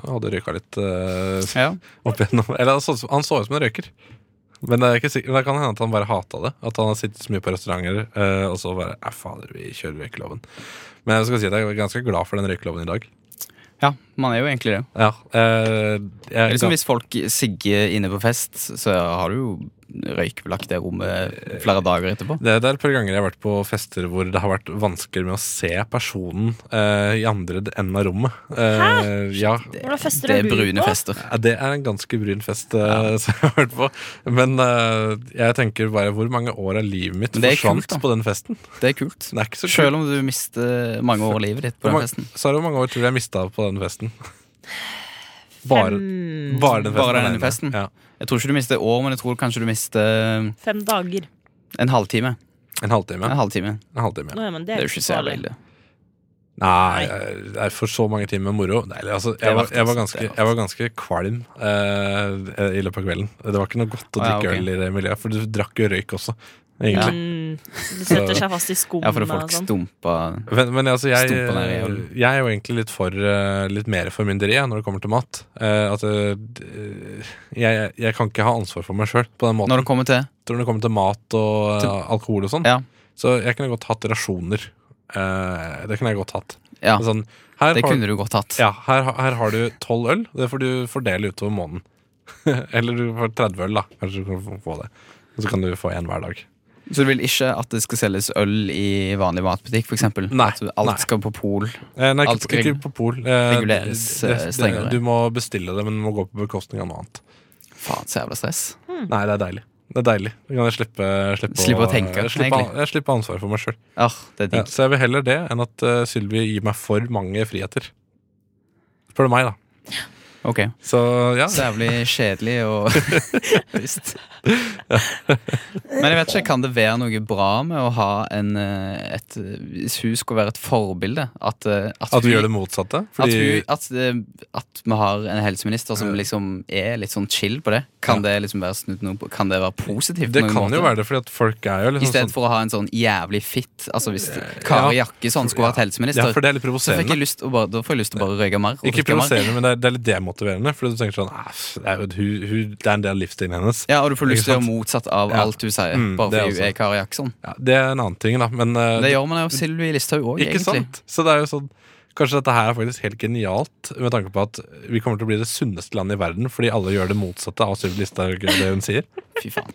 hadde røyka litt uh, Ja. opp igjennom. Eller han så, ut som- han så ut som en røyker. Men det, er ikke sikkert, det kan hende at han bare hata det. At han har sittet så mye på restauranter uh, og så bare Æ, fader, vi kjører røykeloven. Men jeg skal si at jeg er ganske glad for den røykeloven i dag. Ja, man er jo egentlig det. Ja, eh, Det er jeg, liksom Hvis folk sigger inne på fest, så har du jo røykbelagt det rommet flere dager etterpå. det, det er et par ganger jeg har vært på fester hvor det har vært vanskelig med å se personen uh, i andre enden av rommet. Hæ? ja, Hvordan fester Det er brune fester. Ja, Det er en ganske brun fest eh, som jeg har vært på. Men eh, jeg tenker bare hvor mange år av livet mitt det er forsvant kult, da. på den festen. Det er kult. Det er ikke så kult. Selv om du mister mange år av livet ditt på den festen. Så er det hvor mange år tror du jeg mista på den festen? Bare, bare den festen. Bare denne festen? Ja. Jeg tror ikke du mister år, men jeg tror kanskje du mister fem dager. en halvtime. En halvtime. En halvtime. En halvtime. Nå, ja, men det Det er er jo ikke så jævlig ille. Nei, det er for så mange timer med moro. Nei, altså, er jeg, var, jeg, var ganske, er jeg var ganske kvalm uh, i løpet av kvelden. Det var ikke noe godt å drikke øl i det miljøet, for du drakk jo røyk også. Egentlig. Mm, det setter seg fast i skoene Ja, for å er og folk sånn. stumpa Men, men altså, jeg, Stumpa ned i øl. jeg er jo egentlig litt for eh, litt mer formynderi jeg, når det kommer til mat. Eh, at eh, d- jeg, jeg kan ikke ha ansvar for meg sjøl på den måten. Når det kommer til Når det kommer til mat og eh, Til- alkohol og sånn. Ja. Så jeg kunne godt hatt rasjoner. Eh, det kunne jeg godt hatt. Ja, Sånn, her, det har, kunne du godt hatt. ja, her, her har du tolv øl. Det får du fordele utover måneden. Eller du får 30 øl, da. Kanskje du kan få det. Og så kan du få én hver dag. Så du vil ikke at det skal selges øl i vanlig matbutikk, f.eks.? Så alt nei. skal på pol? Eh, nei, Alt ikke, skal ikke på pol. Eh, reguleres, det- eh, det- strengere. Du må bestille det, men det må gå på bekostning av noe annet. Faen, så jævla stress. Nei, det er deilig. Det er deilig. Da kan jeg slippe, slippe, Slippe å tenke, jeg slipper, jeg slipper ansvaret for meg sjøl. Ah, det Ja, så jeg vil heller det enn at uh, Sylvi gir meg for mange friheter. Spør du meg, da. Ok. Så ja. Så jævlig kjedelig og trist. Men jeg vet ikke, kan det være noe bra med å ha en eh, et, hun skulle være et forbilde At, eh, at, At vi gjør det motsatte. At, Fordi at, eh, at vi har en helseminister som liksom er litt sånn chill på det. Kan det liksom være snudd noe Kan det være positivt? det kan jo være det, fordi at folk er jo I liksom stedet sånn for å ha en sånn jævlig fitt Altså Hvis Kari Jakkesson skulle vært helseminister, Ja, for det er litt så fikk provoserende. jeg lyst å bare, da får jeg lyst til å bare røyke mer. Ikke provoserende, men det er, det er litt demotiverende. For du tenker sånn "Ah, Det er hun, hun, det er en del av livsstilen hennes. Ja, Og du får lyst til å gjøre motsatt av Ja. alt du sier, Mm, bare fordi hun er Kari Jackson. Ja, det er en annen ting, da. Men uh, Det gjør man jo Sylvi Listhaug òg, egentlig. sant? Så det er jo sånn Kanskje dette her er faktisk helt genialt, med tanke på at vi kommer til å bli det sunneste landet i verden fordi alle gjør det motsatte av Sylvi Listhaug, det hun sier. Fy faen.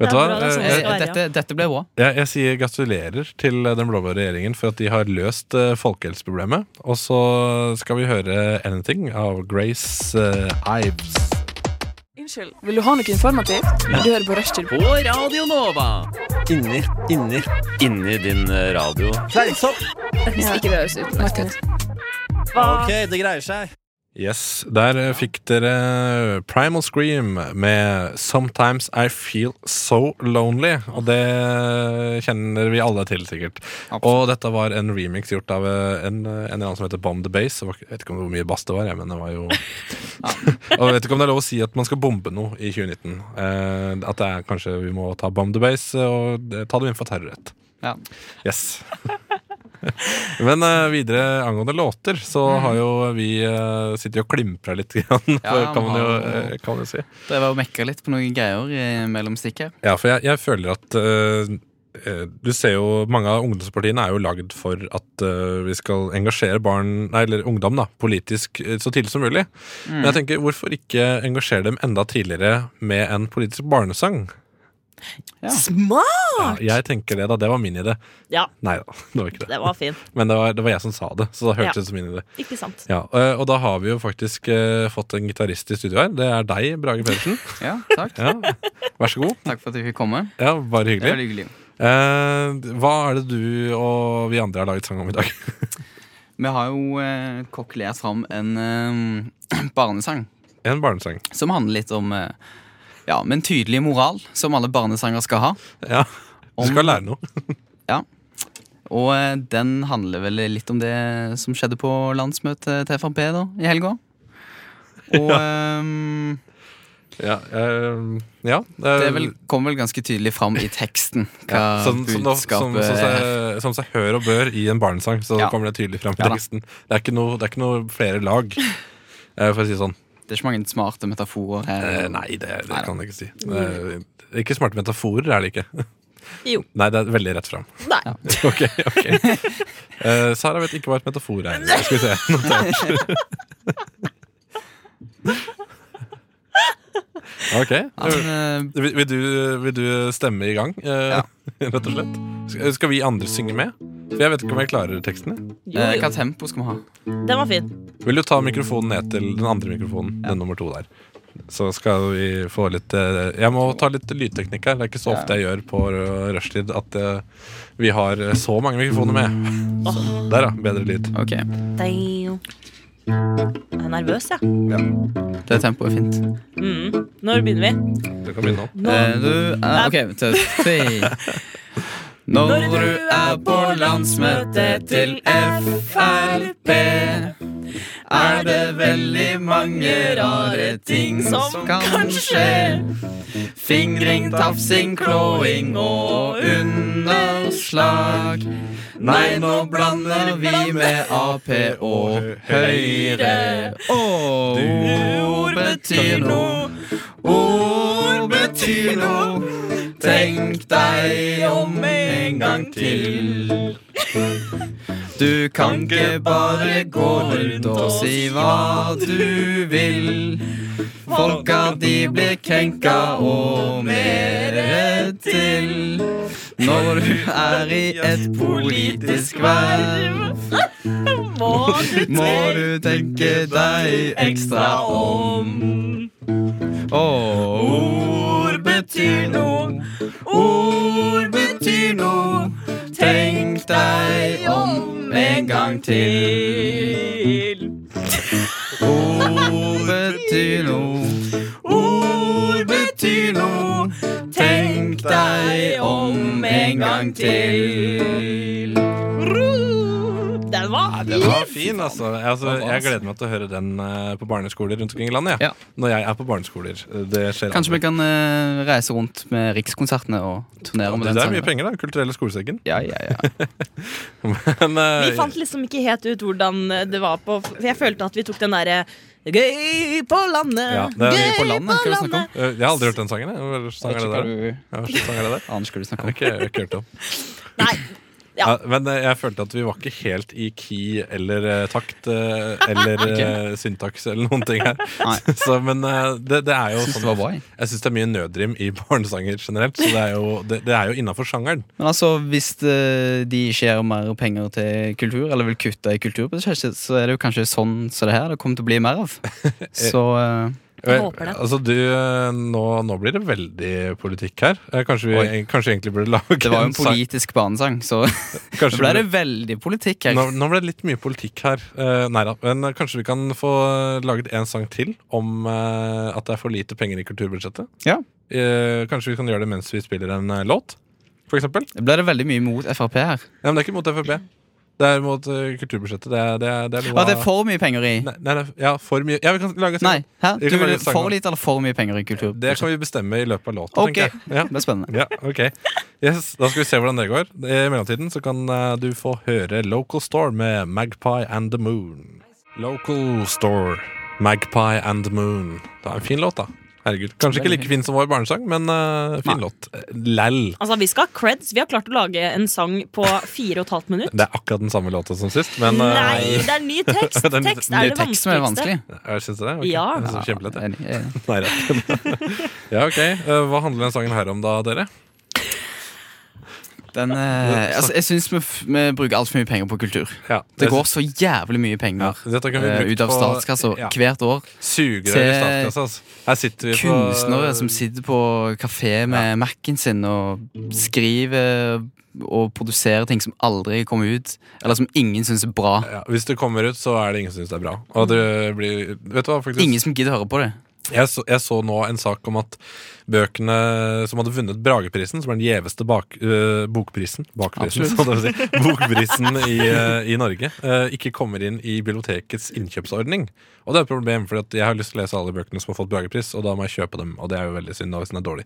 Vet du hva? bra, det er sånn det Eh. Dette, dette ble bra. Jeg, jeg sier gratulerer til den blå-blå regjeringen for at de har løst uh, folkehelseproblemet. Og så skal vi høre 'Anything' av Grace uh, Ives. Unnskyld, vil du ha noe informativt? Du hører på Rushtid. På Radio Nova. Inni, inni, inni din eh, radio. Fleinsopp! Hvis ikke det høres ut. Ok, det greier seg. Yes, Der eh, fikk dere Primal Scream med 'Sometimes I Feel So Lonely'. Og det kjenner vi alle til, sikkert. Og dette var en remix gjort av eh, en, en eller annen som heter Bomb the Base. Jeg vet ikke om hvor mye bass det var, jeg, men det var jo Og jeg vet ikke om det er lov å si at man skal bombe noe i 2019. Eh, at det er kanskje vi må ta Bomb the Base og eh, ta dem inn for terrorrett. Ja. Yes. Men uh, videre angående låter, så Mm. har jo vi uh, sittet og klimpra litt, grann, for, Ja, kan, man jo, eh, kan man si. Det var å mekka litt på noen greier i mellom stikk her. Ja, for jeg, jeg føler at eh, eh, Du ser jo, Mange av ungdomspartiene er jo lagd for at eh, vi skal engasjere barn, nei, eller ungdom da, politisk eh, så tidlig som mulig. Mm. Men jeg tenker, hvorfor ikke engasjere dem enda tidligere med en politisk barnesang? Ja. Smart! Ja, jeg tenker det, da. Det var min idé. Ja, Nei da, det var ikke det. det var fin. Men det var, det var jeg som sa det, så da hørtes Ja. det som min idé. Ikke sant? Ja, eh, Og da har vi jo faktisk eh, fått en gitarist i studio her. Det er deg, Brage Pedersen. Ja, takk. Ja, Vær så god. Takk for at du fikk komme. Ja, Bare Det var hyggelig. hyggelig. Eh, hva er det du og vi andre har laget sang om i dag? Vi har jo eh, kokkelert fram en eh, barnesang En barnesang. som handler litt om eh, Ja, med en tydelig moral, som alle barnesanger skal ha. Ja, Du Om- skal lære noe. ja. Og eh, den handler vel litt om det som skjedde på landsmøtet til Frp da, i helga. Og ehm, Ja, eh, ja det er vel, kom vel ganske tydelig fram i teksten hva ja, som, budskapet som, er. som seg hør og bør i en barnesang, så Ja. kommer det tydelig fram i Ja teksten. Det er ikke noe, det er ikke noe flere lag, eh, for å si det sånn. Det er ikke mange smarte metaforer her. Eh, nei, det, det Nei kan jeg ikke si. Eh, ikke smarte metaforer er det ikke. Jo. Nei, det er veldig rett fram. Nei. Ok, ok Eh, Sara vet ikke hva et metafor er. Skal vi se. Notert. Ok. Eh, Vil, vil, du, vil du stemme i gang, eh, Ja. rett og slett? Skal vi andre synge med? For Jeg vet ikke om jeg klarer tekstene. Jo, eh, jo. hva tempo skal vi ha? Den var fin. Vil du ta mikrofonen ned til den andre mikrofonen? Den nummer to der. Så skal vi få litt eh, Jeg må ta litt lydteknikk her. Det er ikke så ofte jeg gjør på eh, rushtid at eh, vi har eh, så mange mikrofoner med. Oh. der, ja. Bedre lyd. Ok, Damn. Jeg er nervøs, jeg. det tempoet er fint. Mm. Når begynner vi? Du kan begynne nå. Eh, du, eh, ok. Når du er på landsmøtet til Frp, er det veldig mange rare ting som kan skje. Fingring, tafsing, klåing og underslag. Nei, nå blander vi med Ap og Høyre. Og ord betyr noe. Ord betyr noe. Tenk deg om en gang til. Du kan ikke bare gå rundt og si hva du vil. Folka de blir krenka og mere til. Når du er i et politisk verv, Må du tenke deg ekstra om. Oh. Betyr noe. Ord betyr noe. Tenk deg om en gang til. Ord betyr noe. Ord betyr noe. Tenk deg om en gang til. Var fin! den var fin, altså. Jeg, altså. jeg gleder meg til å høre den eh, på barneskoler rundt omkring i landet. Ja. Ja. Når jeg er på barneskoler. Det skjer Kanskje vi kan uh, reise rundt med Rikskonsertene og turnere med det den er mye sangen. penger, da. Kulturelle skolesekken. Ja, ja, ja. Men, uh, Vi fant liksom ikke helt ut hvordan det var på For jeg følte at vi tok den derre Gøy på landet, Ja, det er gøy på landet, På landet. det jeg har aldri hørt den sangen. jeg. Hva slags sang er det der? Hva slags sang er det der? Ikke hva du snakke snakker har om. ikke, jeg har ikke hørt om. Nei, Ja. Ja, men eh, jeg følte at vi var ikke helt i key eller eh, takt eh, eller eh, syntaks eller noen ting her. Så, men det, det er jo Jeg syns det sånn var jeg. Syns det er mye nødrim i barnesanger generelt. Så det er jo, det, det er jo innafor sjangeren. Men altså, hvis de ikke gir mer penger til kultur, eller vil kutte i kulturbudsjettet, så er det jo kanskje sånn som det her det kommer til å bli mer av. Så Jeg håper det. Altså, du, nå, nå blir det veldig politikk her. Eh, Kanskje vi kanskje egentlig burde lage det var jo en politisk banesang, så nå ble det veldig politikk her. nå, nå ble det litt mye politikk her. Eh, nei da. Men eh, kanskje vi kan få laget en sang til om at det er for lite penger i kulturbudsjettet? Ja. Eh, kanskje vi kan gjøre det mens vi spiller en låt? For eksempel? Det ble det veldig mye mot Frp her. Ja, men det er ikke mot Frp. Det er mot eh, kulturbudsjettet. Det er, det er, det er noe Og det er for mye penger i Nei, nei, nei, ja, for mye. Ja, vi kan lage sang. Nei, hæ? Du vil for lite eller for mye penger i Det kan vi bestemme i løpet av låta. Ok. Ja. det er spennende. Ja, ok yes, Da skal vi se hvordan det går. I mellomtiden så kan eh, du få høre Local Store med Magpie and the Moon. Local Store, Magpie and the Moon. Det er en fin låt, da. Herregud. Kanskje ikke like fin som vår barnesang, men uh, fin Nei. låt. Eh, Altså, vi skal ha creds. Vi har klart å lage en sang på fire og et halvt minutt. Det er akkurat den samme låta som sist, men uh, Nei, det er ny tekst! Det er ny- Tekst Det er det tekst som er vanskeligste. vanskelig. jeg Syns det? Okay. Ja. Det er så Kjempelett. ja. Nei, ja, ok. Eh, hva handler den sangen her om, da, dere? Den, eh, altså, jeg syns vi, vi bruker altfor mye penger på kultur. Ja, Det går så jævlig mye penger Ja, eh, ut av statskassa ja. hvert år. Suger Til altså. Sitter på Kunstnere som sitter på kafé med Mac-en sin og skriver og produserer ting som aldri kommer ut, eller som ingen syns er bra. ja, Hvis det kommer ut, så er det ingen som syns det er bra. Og det blir, vet du hva, Ingen som gidder høre på det. jeg, så, jeg så nå en sak om at bøkene som hadde vunnet Brageprisen, som er den gjeveste bak, øh, bokprisen Bakprisen, så det si, Bokprisen i, øh, i Norge, øh, ikke kommer inn i bibliotekets innkjøpsordning. Og det er et problem, for jeg har lyst til å lese alle bøkene som har fått Bragepris, og da må jeg kjøpe dem. Og det er jo veldig synd da, hvis den er dårlig.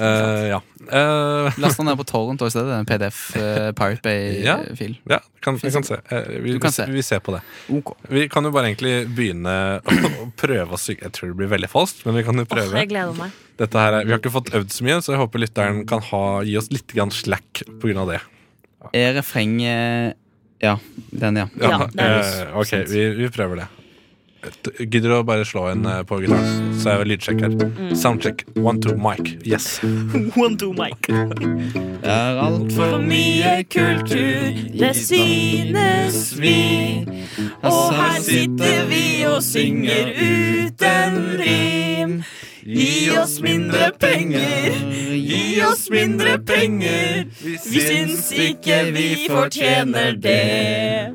Uh, ja. uh, Last den ned på Torrent og i stedet. En PDF, uh, Pirate Bay-fil. ja, kan, vi kan se. Eh, vi, kan se. Vi, vi ser på det. Okay. Vi kan jo bare egentlig begynne å prøve å synge. Jeg tror det blir veldig falskt, men vi kan jo prøve. Oh, jeg gleder meg. Dette her er, vi har ikke fått øvd så mye, så jeg håper lytteren kan ha, gi oss litt grann slack pga. det. Er refrenget Ja, den, ja. Ja, er eh, ok, vi, vi prøver det. Et- Gidder du å bare slå inn eh, på gitaren? Så er det lydsjekk her. Mm. Soundcheck. One, two, mic. Yes. One, two, Mike. Det er altfor For mye kultur, det synes vi. Og her sitter vi og synger uten rim. Gi oss mindre penger, gi oss mindre penger. Vi syns ikke vi fortjener det.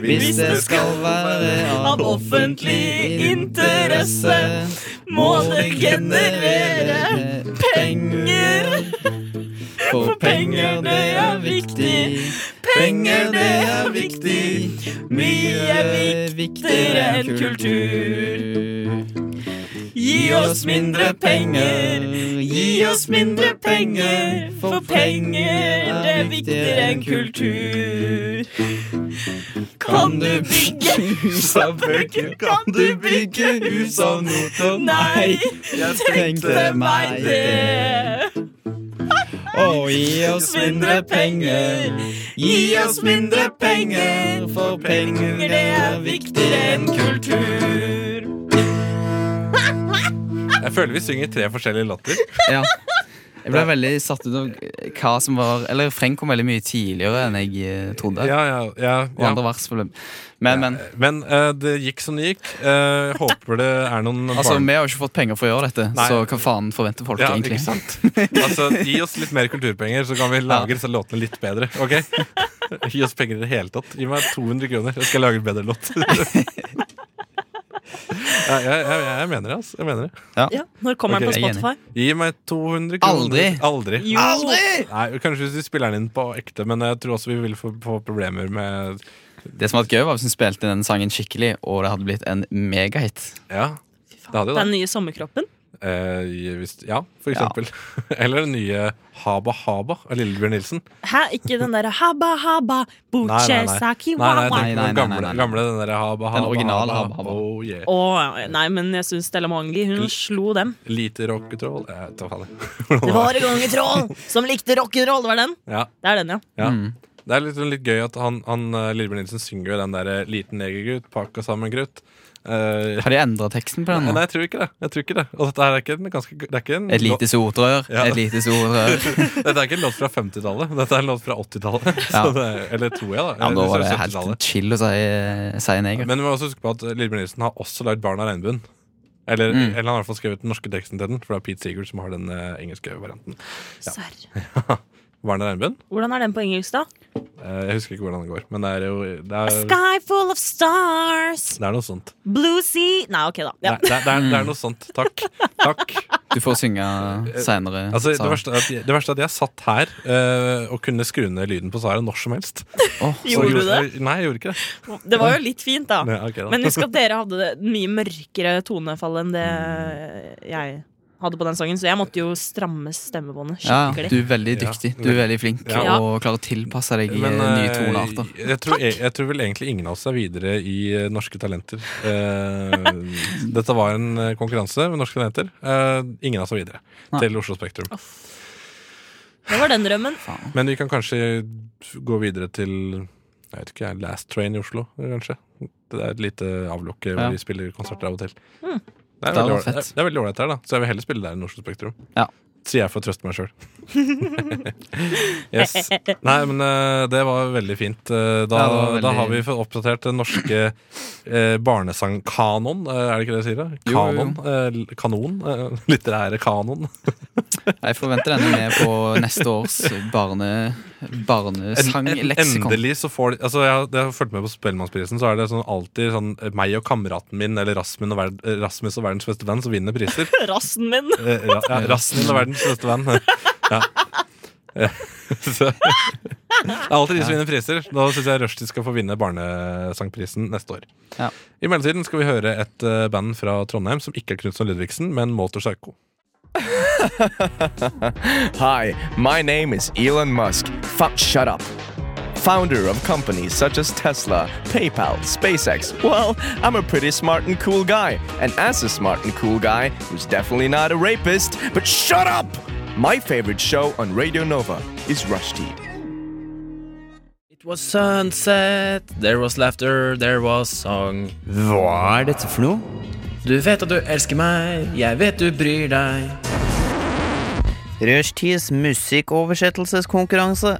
Hvis det skal være Av offentlig interesse må det generere penger. For penger, det er viktig. Penger, det er viktig. Mye viktigere enn kultur. Gi oss mindre penger, gi oss mindre penger, for penger det er viktigere enn kultur. Kan du bygge hus av bøker? Kan du bygge hus av noter? Nei, jeg tenkte meg det. Og gi oss mindre penger, gi oss mindre penger, for penger det er viktigere enn kultur. Jeg føler vi synger tre forskjellige låter. Ja. Jeg ble veldig satt ut av hva som var Eller refreng kom veldig mye tidligere enn jeg eh, trodde. Ja, ja, ja, Og andre vers Men, men. Men uh, det gikk som det gikk. Uh, håper det er noen Altså, barn- Vi har jo ikke fått penger for å gjøre dette, Nei. så hva faen forventer folk ja, egentlig? Ikke sant? Altså, Gi oss litt mer kulturpenger, så kan vi lage disse låtene litt bedre. Ok? Gi oss penger i det hele tatt. Gi meg 200 kroner, så skal jeg lage en bedre låt. Ja, jeg, jeg, jeg mener det, altså. Jeg mener det. Ja, Når kommer okay. den på. Spotify? Gi meg 200 kroner. Aldri. Aldri. Aldri! Nei, Kanskje hvis vi spiller den inn på ekte, men jeg tror også vi vil få, få problemer med Det som hadde vært gøy, var hvis hun spilte den sangen skikkelig, og det hadde blitt en megahit. Ja, det hadde jo det. Den nye sommerkroppen? Eh, hvis, ja, for Ja. eksempel. Eller den nye Haba Haba av Lillebjørn Nilsen. Hæ, ikke den derre haba haba Nei, nei, nei. Nei, nei, wawa. Nei, den gamle, den der Haba Haba. Den originale Haba, Haba. Oh, yeah. oh, nei, men jeg syns Stella Mangli hun slo dem. Lite rocketroll Jeg vet da faen. Det var en gang et troll som likte rock'n'roll. Det var den? Ja, Det er den, ja. ja. Mm. Det er litt, litt gøy at han, han eh, Lillebjørn Nilsen synger jo den der eh, 'Liten negergutt, pakka sammen krutt'. Eh, Har de endra teksten på den? nei, nå? jeg tror ikke det. Jeg tror ikke det. Og dette her er ikke en ganske det er ikke en Et lite sotrør, Ja. et lite sotrør. Dette er ikke en låt fra 50-tallet. Dette er en låt fra 80-tallet. Ja. Eller tror jeg, da. Ja, Nå var det helt chill å si, si neger. Men vi må også huske på at Lillebjørn Nilsen har også lagd 'Barn av regnbuen'. Eller, Mm. eller han har i hvert fall skrevet den norske teksten til den, for det er Pete Seeger som har den uh, engelske varianten. Serr. av regnbuen'? Hvordan er den på engelsk, da? Eh, jeg husker ikke hvordan det går, men det er jo det A er, sky full of stars, det er noe sånt. blue sea Nei, ok, da. Ja. Det, er- det, er, det er noe sånt. Takk. Takk. Du får synge seinere. Altså, det, verste er at, det verste er at jeg satt her uh, og kunne skru ned lyden på Sara når som helst. Så Gjorde du det? Nei, jeg gjorde ikke det. Det var jo litt fint, da. Nei, okay, da. Men husk at dere hadde det mye mørkere tonefall enn det jeg hadde på den sangen, så jeg måtte jo stramme stemmebåndet Ja, du er veldig dyktig. Du er veldig flink Ja. og klarer å tilpasse deg Men, eh, nye eh, tonearter. Jeg tror, jeg, jeg tror vel egentlig ingen av oss er videre i eh, Norske Talenter. Eh, dette var en konkurranse med Norske Talenter. Eh, ingen av oss er videre Nei. til Oslo Spektrum. Det var den drømmen. Men vi kan kanskje gå videre til jeg vet ikke, Last Train i Oslo, kanskje. Det er et lite avlukke hvor Ja. vi spiller konserter av og til. Mm. Det er veldig det, det er veldig ålreit her, da. Så jeg vil heller spille der enn Oslo Spektrum. Ja. Sier jeg for å trøste meg sjøl. yes. Nei, men eh, det var veldig fint. Eh, da, Ja, veldig- da har vi fått oppdatert den norske uh, barnesangkanon. Eh, er det ikke det jeg sier? da? Kanon? jo, jo. Kanon. eh, litterære kanon. Jeg forventer denne med på neste års barne, barnesangleksikon. endelig så får de altså Jeg har, jeg har fulgt med på Spellemannsprisen, så er det sånn alltid sånn eh, meg og kameraten min eller Rasmus og, verd, eh, Rasmus og verdens beste venn som vinner priser. Rassen min. Eh, ja, ja, min og verdens beste venn. Ja. Ja. Så, det er alltid de som vinner priser. Da syns jeg Rushdie skal få vinne Barnesangprisen neste år. Ja. I mellomtiden skal vi høre et band fra Trondheim som ikke er Knutson Ludvigsen, men Motor Psycho. Hi, my name is Elon Musk. Fuck, shut up. Founder of companies such as Tesla, PayPal, SpaceX. Well, I'm a pretty smart and cool guy. And as a smart and cool guy, who's definitely not a rapist, but shut up! My favorite show on Radio Nova is Rush Teed. It was sunset, there was laughter, there was song. Hva er dette for noe? Du vet at du elsker meg, jeg vet du bryr deg. Rushtids musikkoversettelseskonkurranse.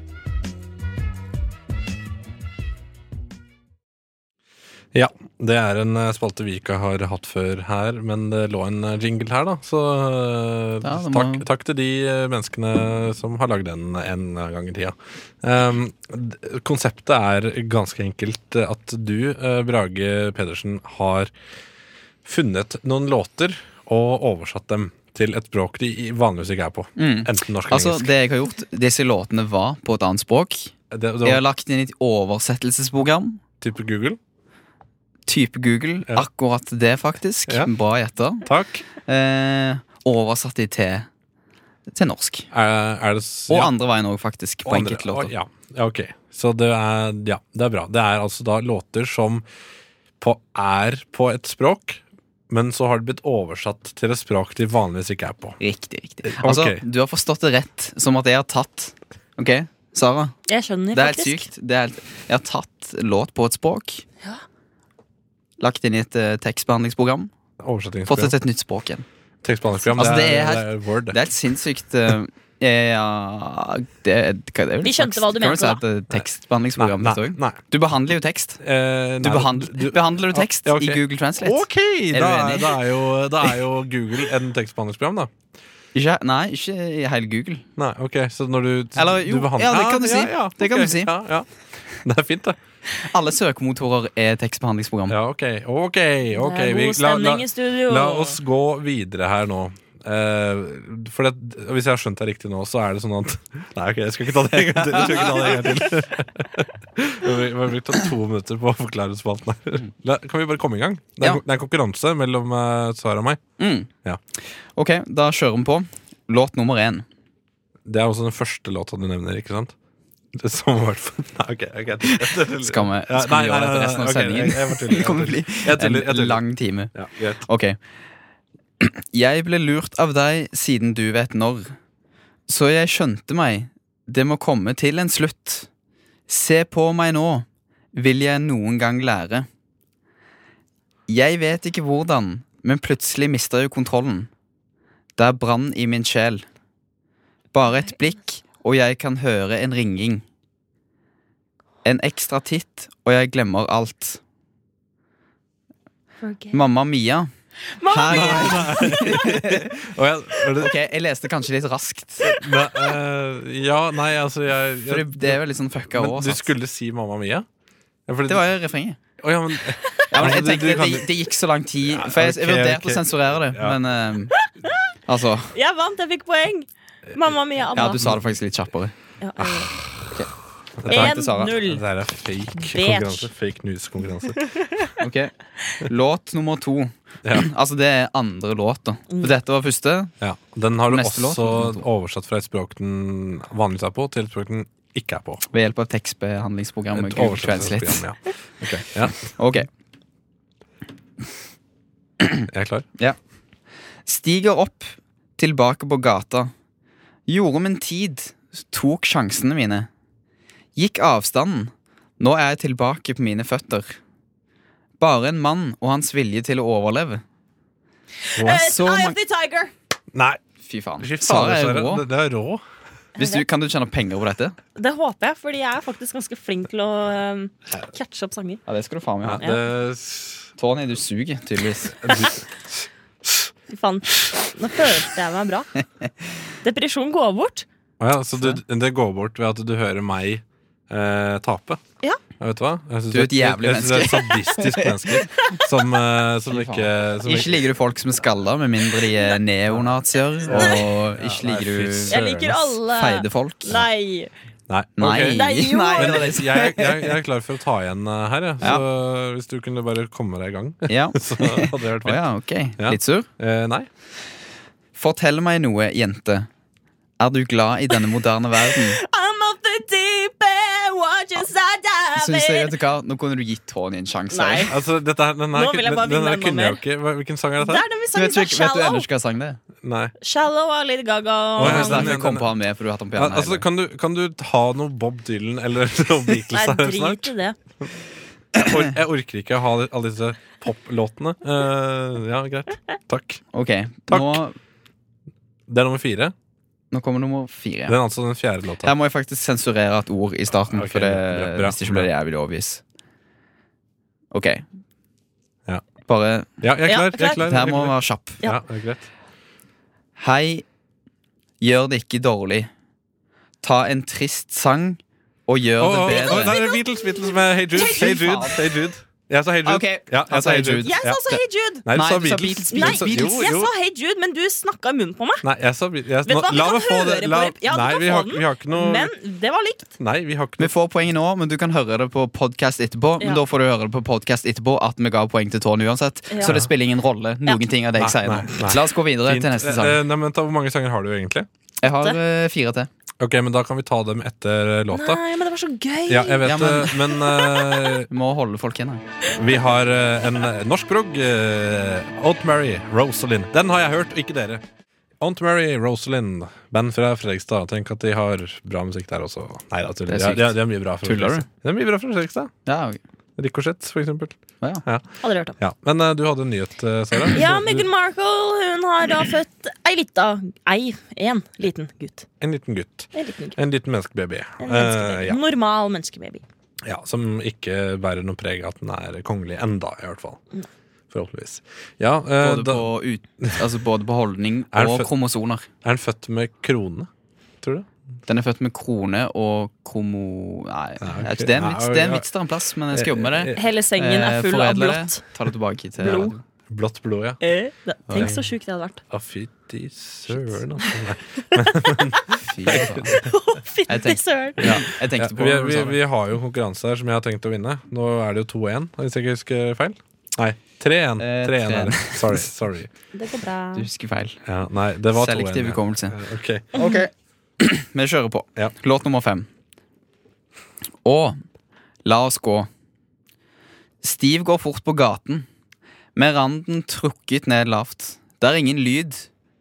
Ja, det er en eh, spalte vi ikke har hatt før her, men det lå en eh, jingle her, da. Så eh, Ja, det må- takk, takk til de eh, menneskene som har lagd den en gang i tida. Um, konseptet er ganske enkelt eh, at du, eh, Brage Pedersen, har funnet noen låter og oversatt dem til et språk de vanligvis ikke er på. Mm. Enten norsk eller Altså, engelsk. det jeg har gjort Disse låtene var på et annet språk. Det, det Jeg har lagt inn et oversettelsesprogram. type Google. Type Google. Ja. Akkurat det, faktisk. Ja. Bra gjetta. Takk. Eh, oversatt de til, til norsk. Er, er det ja. Og andre veien òg, faktisk. På Og andre- enkelte låter. å, Ja, ja, ok. Så det er, ja, det er bra. Det er altså da låter som på, er på et språk, men så har det blitt oversatt til et språk de vanligvis ikke er på. Riktig, riktig. Altså, okay. Du har forstått det rett, som at jeg har tatt Ok, Sara. Jeg skjønner Det er helt faktisk. sykt. Det er helt, jeg har tatt låt på et språk, Ja. lagt inn i et uh, tekstbehandlingsprogram, fått det til et nytt språk igjen. Tekstbehandlingsprogram. Altså, det, det er, det er Word. Det er helt sinnssykt. eh, ja det, hva, det er vel Vi skjønte slags- hva du mente, si da. det et tekstbehandlingsprogram. Nei, dette nei. Du behandler jo tekst. Eh, Du behandler, behandler, behandler du tekst Ja, okay. i Google Translate? Ok, Er da, er, da, er jo, da er jo Google en tekstbehandlingsprogram, da. Ikke, nei, ikke i hele Google. Nei, ok, Så når du, Eller jo, du behandler- ja, det kan du si. Ja, ja, Det kan du si. Ja, ja. Det er fint, det. Alle søkemotorer er tekstbehandlingsprogram. Ja, ok, ok, okay. Vi- la, la, la oss gå videre her nå. Eh, for det, Hvis jeg har skjønt det riktig nå, så er det sånn at Nei, ok, jeg skal ikke ta det en gang til. Jeg skal ikke ta det en gang til. To minutter på å forklare spalten her. La, kan vi bare komme i gang? Det er, Ja. det er konkurranse mellom uh, Sara og meg. Mm. Ja. Ok, da kjører vi på. Låt nummer én. Det er også den første låta du nevner, ikke sant? Det Som i hvert fall Nei, ok. ok Skal vi, Ja, nei, vi gjøre dette resten av okay, sendingen? jeg- jeg jeg det kommer til å bli en lang time. Ja. Ok. Jeg ble lurt av deg siden du vet når. Så jeg skjønte meg. Det må komme til en slutt. Se på meg nå. Vil jeg noen gang lære. Jeg vet ikke hvordan, men plutselig mister jeg kontrollen. Det er brann i min sjel. Bare et blikk, og jeg kan høre en ringing. En ekstra titt, og jeg glemmer alt. Mamma Mia. Her, Å, ja, er det, Ok, jeg leste kanskje litt raskt. Nei, uh, ja, nei, altså jeg, jeg det, det er jo litt sånn fucka Men du skulle si Mamma Mia? Ja, fordi- Det var jo refrenget. Oh, ja, men, Ja, men jeg Altså, tenkte, du det, det gikk så lang tid. For jeg, jeg vurderte okay. å sensurere det, Ja. men uh, Altså. Jeg vant, jeg fikk poeng. Mamma mia, Anna. Ja, du sa det faktisk litt kjappere. Ja, jeg-. 1-0. Det er fake konkurranse. Fake news-konkurranse. Ok, Låt nummer to. Ja. Altså, det er andre låt, da. For dette var første. Ja. Den har du Neste også låt, oversatt fra et språk den vanligvis er på, til et språk den ikke er på. Ved hjelp av tekstbehandlingsprogrammet Et Google Translate. ja. Ok, ja. Ok, Jeg er klar. ja. Stiger opp, tilbake på gata. Gjorde min tid, tok sjansene mine. Gikk avstanden. Nå er jeg tilbake på mine føtter. Bare en mann og hans vilje til å overleve. Eh, Så Eye of the Tiger. Nei, Fy faen. fy Sara er rå. Det, det er rå. Hvis du, kan du tjene penger på dette? Det håper jeg, fordi jeg er faktisk ganske flink til å um, catche opp sanger. Ja, det skal du faen meg Ja, det, Tony, du suger tydeligvis. Fy faen. Nå følte jeg meg bra. Depresjon går bort. Ja, så du, det går bort ved at du hører meg eh, tape? Ja. vet du hva? Jeg synes Du er et jævlig jævlig jeg synes det er et sadistisk menneske som, eh, som ikke som Ikke liker du folk som er skalla, med mindre de er neonazier. Og ikke liker du Jeg liker alle. feide folk. Nei. Nei. Nei, ok. Nei, Men jeg, jeg, jeg er klar for å ta igjen uh, her, jeg. Så hvis du kunne bare komme deg i gang, Ja. så hadde det vært Å fint. ja, ok. Ja. Litt sur? Eh, nei. Fortell meg noe, jente. Er du glad i denne moderne verden? Jeg, vet du hva, Nå kunne du gitt Tony en sjanse. Nei. Altså, dette her, den Nå vil jeg bare vinne enda mer. ikke. Hvilken sang er Det dette? er den vi sang vet, du ikke, vet du ellers hva sang det er? Nei. Shallow av Lady Gaga. Å, Og ja, så den- derfor jeg kom på han med, for du har hatt han på hjernen. altså, kan, du, kan du ha noe Bob Dylan eller noe Beatles Nei, her drit snart? i det. Jeg, or jeg orker ikke å ha alle disse poplåtene. Uh, ja, greit. Takk. Ok, Takk. nå, Det er nummer fire. Nå kommer nummer fire. Det er altså den fjerde låta. Her må jeg faktisk sensurere et ord i starten, Okay, for det, bra, bra, hvis ikke blir det jeg vil overbevise. Ok. Ja. Bare Ja, jeg er Ja. Jeg er klar. klar. Det her er må klar. være kjapp. Ja, det er greit. Hei, gjør det ikke dårlig. Ta en trist sang og gjør oh, det bedre. Det er Beatles, Beatles med Hey Jude. Hey Jude. Hey Jude. Jeg sa Hey Jude. Okay. Ja, jeg sa Hey Jude. Jeg sa også Hey Jude. Nei, du sa Beatles. Beatles, Nei, Beatles, Jo, jeg sa Hey Jude, men du snakka i munnen på meg. Nei, jeg sa Beatles. Jeg, Vet du hva, vi la kan meg få høre det. La. Ja, nei, vi få har, den. vi har ikke noe Men det var likt. Nei, vi har ikke Vi får poenget nå, men du kan høre det på podkast etterpå. Men Ja. da får du høre det på podcast etterpå at vi ga poeng til Tony uansett. Ja. Så det spiller ingen rolle, noen Ja. ting av det jeg sier nå. La oss gå videre Fint. til neste Eh, sang. eh, Nei, men ta, Hvor mange sanger har du egentlig? Jeg har eh, fire til. Ok, men Da kan vi ta dem etter låta. Nei, men det var så gøy. Ja, jeg vet Ja, det, men- men eh, Vi må holde folk igjen her. vi har uh, en norsk prog. Uh, Aunt Mary, Rosalind. Den har jeg hørt, og ikke dere. Aunt Mary, Rosalind, band fra Fredrikstad. Tenk at de har bra musikk der også. Nei da, tuller. Det er sykt. de de, de er mye bra fra Tuller du? Fredrikstad. Det er mye bra fra Fredrikstad. Ja, okay. Ricochet, for eksempel. Ja. Aldri hørt om. Ja. Men uh, du hadde en nyhet, eh, Sara. Ja, Meghan Markle hun har da født ei lita Ei, en liten gutt. En liten gutt. En liten gutt. En liten menneskebaby. En menneskebaby. ja. Normal menneskebaby. ja, som ikke bærer noe preg av at den er kongelig enda, i hvert fall. Forhåpentligvis. Ja, eh, Både da, på, ut, altså både på holdning og kromosoner. er den født med krone, tror du? Den er født med krone og kromo... Nei, Ja, ok. jeg vet ikke, det er en vits, det er en vits der en plass, men jeg skal jobbe med det. Hele sengen er full full av blått. det, Ta det tilbake til Blod. Blått blod, ja. Eh, da, Tenk så sjukt det hadde vært. Å, fytti søren, altså. Fy faen. Fytti søren. Ja, jeg tenkte på vi, når du vi, vi har jo konkurranse her som jeg har tenkt å vinne. Nå er det jo 2-1, hvis jeg ikke husker feil. Nei, 3-1. Eh, 3-1 3-1. det. Sorry. sorry. Det går bra. Du husker feil. Ja, nei, det var 2-1. Selektiv ja. hukommelse. Okay. Ok. Vi kjører på. Ja. Låt nummer fem. Og la oss gå. Steve går fort på gaten, med randen trukket ned lavt. Det er ingen lyd,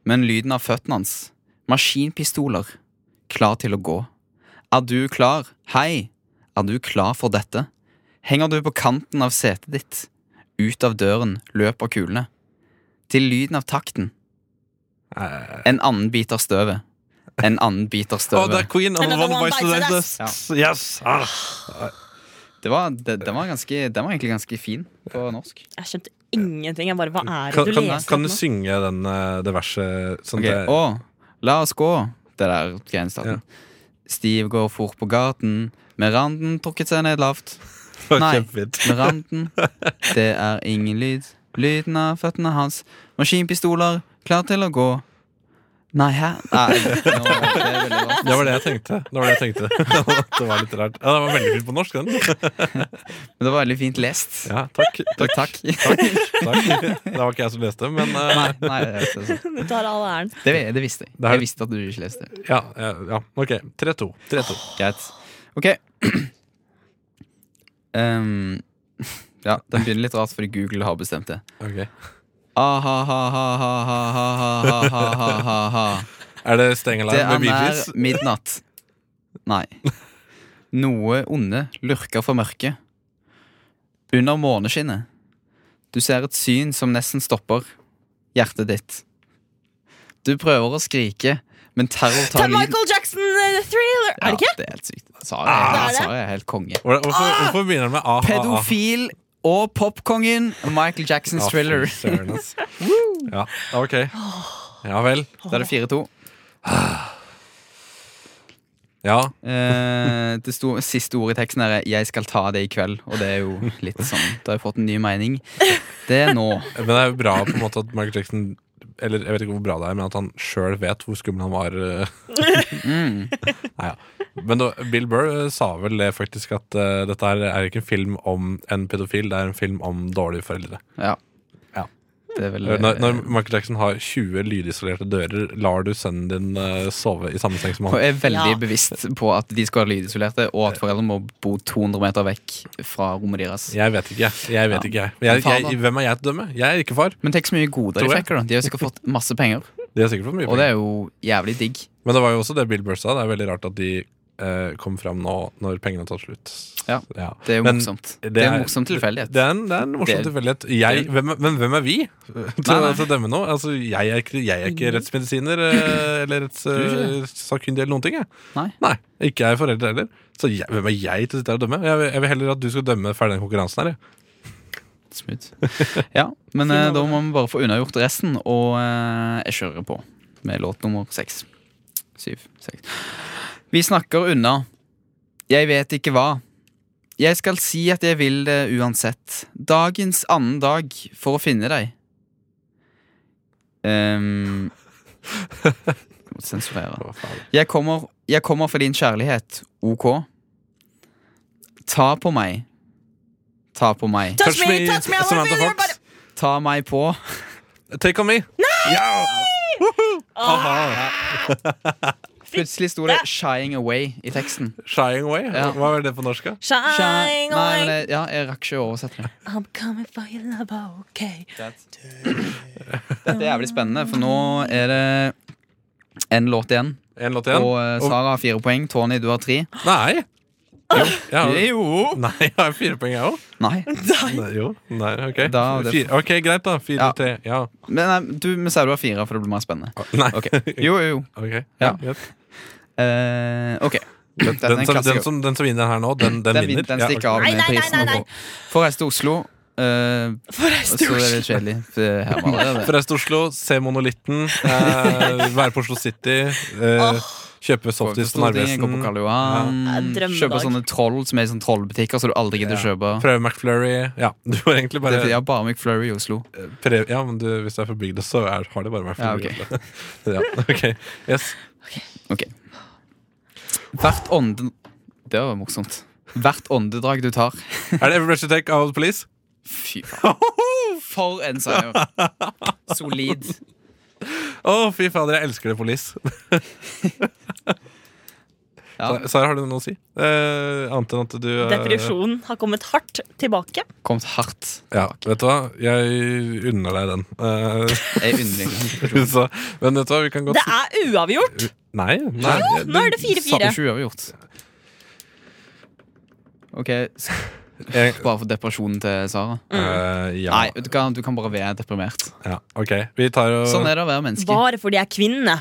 men lyden av føttene hans. Maskinpistoler. Klar til å gå. Er du klar? Hei, er du klar for dette? Henger du på kanten av setet ditt? Ut av døren løper kulene. Til lyden av takten. Eh, En annen bit av støvet. En annen bit av støvet. det er Queen! Another one bites the dust. Yes! Ah. Det var, det, den, var ganske, den var egentlig ganske fin på norsk. Jeg skjønte ingenting. Jeg bare, Hva er det Kan, du kan, leser? kan du nå? synge den, eh, det verset sånn okay. det, Å, la oss gå. Det der greiene i starten. Steve går fort på gaten, med randen trukket seg ned lavt. Nei. Med randen, det er ingen lyd. Lyden av føttene hans. Maskinpistoler, klar til å gå. Nei, hæ? Nei, det var det jeg tenkte. Det var det jeg tenkte Det var litt rart. Ja, det var veldig fint på norsk, den. Men det var veldig fint lest. Ja, takk. Takk. takk. takk. Det var ikke jeg som leste, men eh, Nei, nei det, sånn. Du tar all æren. det, det visste jeg. Jeg visste at du ikke leste. ja, ja, ja. Ok. 3-2. 3-2. Greit. Ok. Um, ja, den begynner litt rart fordi Google har bestemt det. Ok. Er det stengelarm med Bee Det er nær midnatt. Nei. Noe onde lurker for mørket. Under måneskinnet. Du ser et syn som nesten stopper hjertet ditt. Du prøver å skrike, men terror tar Ta Michael Jackson eh, the thriller! Er det ikke? Ja, det er helt sykt. Sara er, Sara er helt konge. Hvorfor, hvorfor begynner du med a-ha-ha? Pedofil og popkongen Michael Jacksons thriller. Ja, ok. Ja vel. Da er det 4-2. Ja. Eh, det sto, siste ordet i teksten er 'Jeg skal ta det i kveld', og det er jo litt sånn Da har jeg fått en ny mening. Det er nå. Men det er jo bra på en måte at Michael Jackson Eller jeg vet ikke hvor bra det er, men at han sjøl vet hvor skummel han var. eh. Mm. Nei, ja. Men da, Bill Burr eh, sa vel det faktisk at uh, dette er ikke en film om en pedofil, det er en film om dårlige foreldre. Ja. Er vel Når, når Michael Jackson har 20 lydisolerte dører, lar du sønnen din eh, sove i samme seng som Og Jeg er veldig Ja. bevisst på at de skal være lydisolerte, og at foreldrene må bo 200 meter vekk fra rommet deres. Jeg vet ikke, jeg. vet Ja. ikke jeg. Jeg, jeg. Hvem er jeg til å dømme? Jeg er ikke far. Men tenk så mye goder de fikk. da De har sikkert fått masse penger, De har sikkert fått mye og det er jo jævlig digg. Men det var jo også det Bill Burr sa. Det er veldig rart at de eh, kom fram nå når pengene har tatt slutt. Ja. Det er jo Men morsomt. Det er en morsom tilfeldighet. Det er en, det er en morsom Det- tilfeldighet. Jeg, hvem, er- men hvem er vi til, Nei, nei. å dømme nå? Altså, jeg, er jeg er ikke rettsmedisiner eh, eller rettssakkyndig ikke eller noen ting. Jeg. Nei. Ikke jeg er forelder heller. Så jeg, hvem er jeg til å sitte her og dømme? Jeg vil, jeg vil heller at du skal dømme ferdig den konkurransen her. jeg. Smooth. Ja, men eh, da må vi bare få unnagjort resten, og eh, jeg kjører på med låt nummer seks. Syv, seks. Vi snakker unna. Jeg vet ikke hva. Jeg skal si at jeg vil det uansett. Dagens annen dag for å finne deg. Um, jeg sensurere. Jeg kommer, jeg kommer for din kjærlighet. OK. Ta på meg. Ta på meg. Touch me, touch me, I wanna feel your Fox. Ta meg på. Take on me. Plutselig sto det 'shying away' i teksten. Shying away. Ja. Hva er det på norsk? da? Shine Shy- Nei, away. jeg, ja, jeg rakk ikke å oversette det. I'm coming for your love, okay. Dette er jævlig spennende, for nå er det en låt igjen. En låt igjen? Og uh, Sara har fire poeng. Tony, du har tre. Nei. Jo. Ja. Jo. nei, jeg har fire poeng, jeg òg. Nei. Jo. Nei, ok. Da- det- Fire. ok, greit, da. Fire, Ja. tre. Ja. Men nei, du vi sier du har fire, for det blir mer spennende. Nei. Okay. Jo, jo, jo. Ok, Ja. Eh, ok. Den, den, som, den, som, den som vinner her nå, den, den, Den, vinner. den stikker ja, av med prisen. nei, og nei. går. For reise til Oslo. eh, For ei og så er det stor kjedelig. for det her var det det. Forresten Oslo, se monolitten. uh, være på Oslo City. Eh, kjøpe Gå på softis på Narvesen. Ja. Kjøpe sånne troll som er i sånne trollbutikker så du aldri gidder å kjøpe. Prøve McFlurry. Ja, du har egentlig bare Ja, bare McFlurry i Oslo. Prøv, Ja, men du, hvis du er fra bygda, så er, har det bare McFlurry. Ja, ja, ok. Yes. Hvert ånde... Det var morsomt. Hvert åndedrag du tar. Er det Every Breath You Take The Police? Fy faen. For en seier. Solid. Å, fy fader, jeg elsker det Police. Ja. Sara, har du noe å si? Eh, annet enn at du eh, Depresjonen har kommet hardt tilbake. Kommet hardt. Ja, vet du hva? Jeg unner deg den. Eh, Jeg unner så, men vet du hva, vi kan godt Det er uavgjort! Nei. nei Jo, nå er det du- 4-4. Sa du ikke uavgjort? Ok, s- Jeg, bare for depresjonen til Sara. eh, ja. Nei, du kan, du kan bare være deprimert. ja. Ok, vi tar og Sånn er det å være menneske. Bare fordi jeg er kvinne.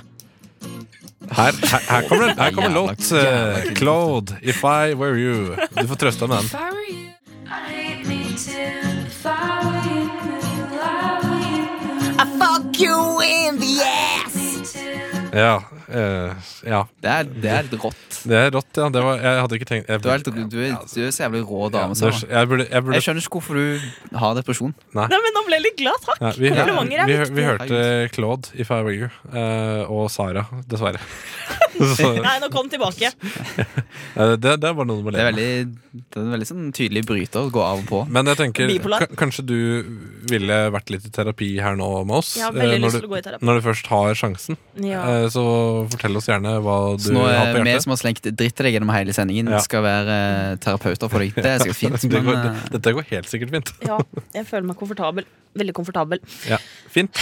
Her, her, her kommer det her kommer en låt. eh. Claude, If I Were You. Du får trøste deg med den. Ja. eh, ja. Det er, det er litt rått. Det er rått, ja. Det var, jeg hadde ikke tenkt jeg, Du er, helt, du, er, du er så jævlig rå dame, er- jeg, burde, jeg burde Jeg skjønner ikke hvorfor du har depresjon. Nei, men Nå ble jeg litt glad, takk. ja, vi, hør, er vi, viktig. vi hørte Claude, I Five Wigger eh, og Sara, dessverre. Så, Nei, nå kom tilbake. eh, det, det er bare noe med Det er veldig, det er en veldig sånn tydelig bryter å gå av og på. Men jeg tenker, Bipolar. ka- kanskje du ville vært litt i terapi her nå med oss? Jeg har veldig eh, når lyst du- til å gå i terapi. Når du først har sjansen. Ja. Eh, Så fortell oss gjerne hva du Så nå har er på vi som har slengt dritt til deg gjennom hele sendingen, Ja. skal være eh, terapeuter for deg. Det er sikkert fint, det men går, eh, dette går helt sikkert fint. ja, jeg føler meg komfortabel. Veldig komfortabel. Ja, Fint.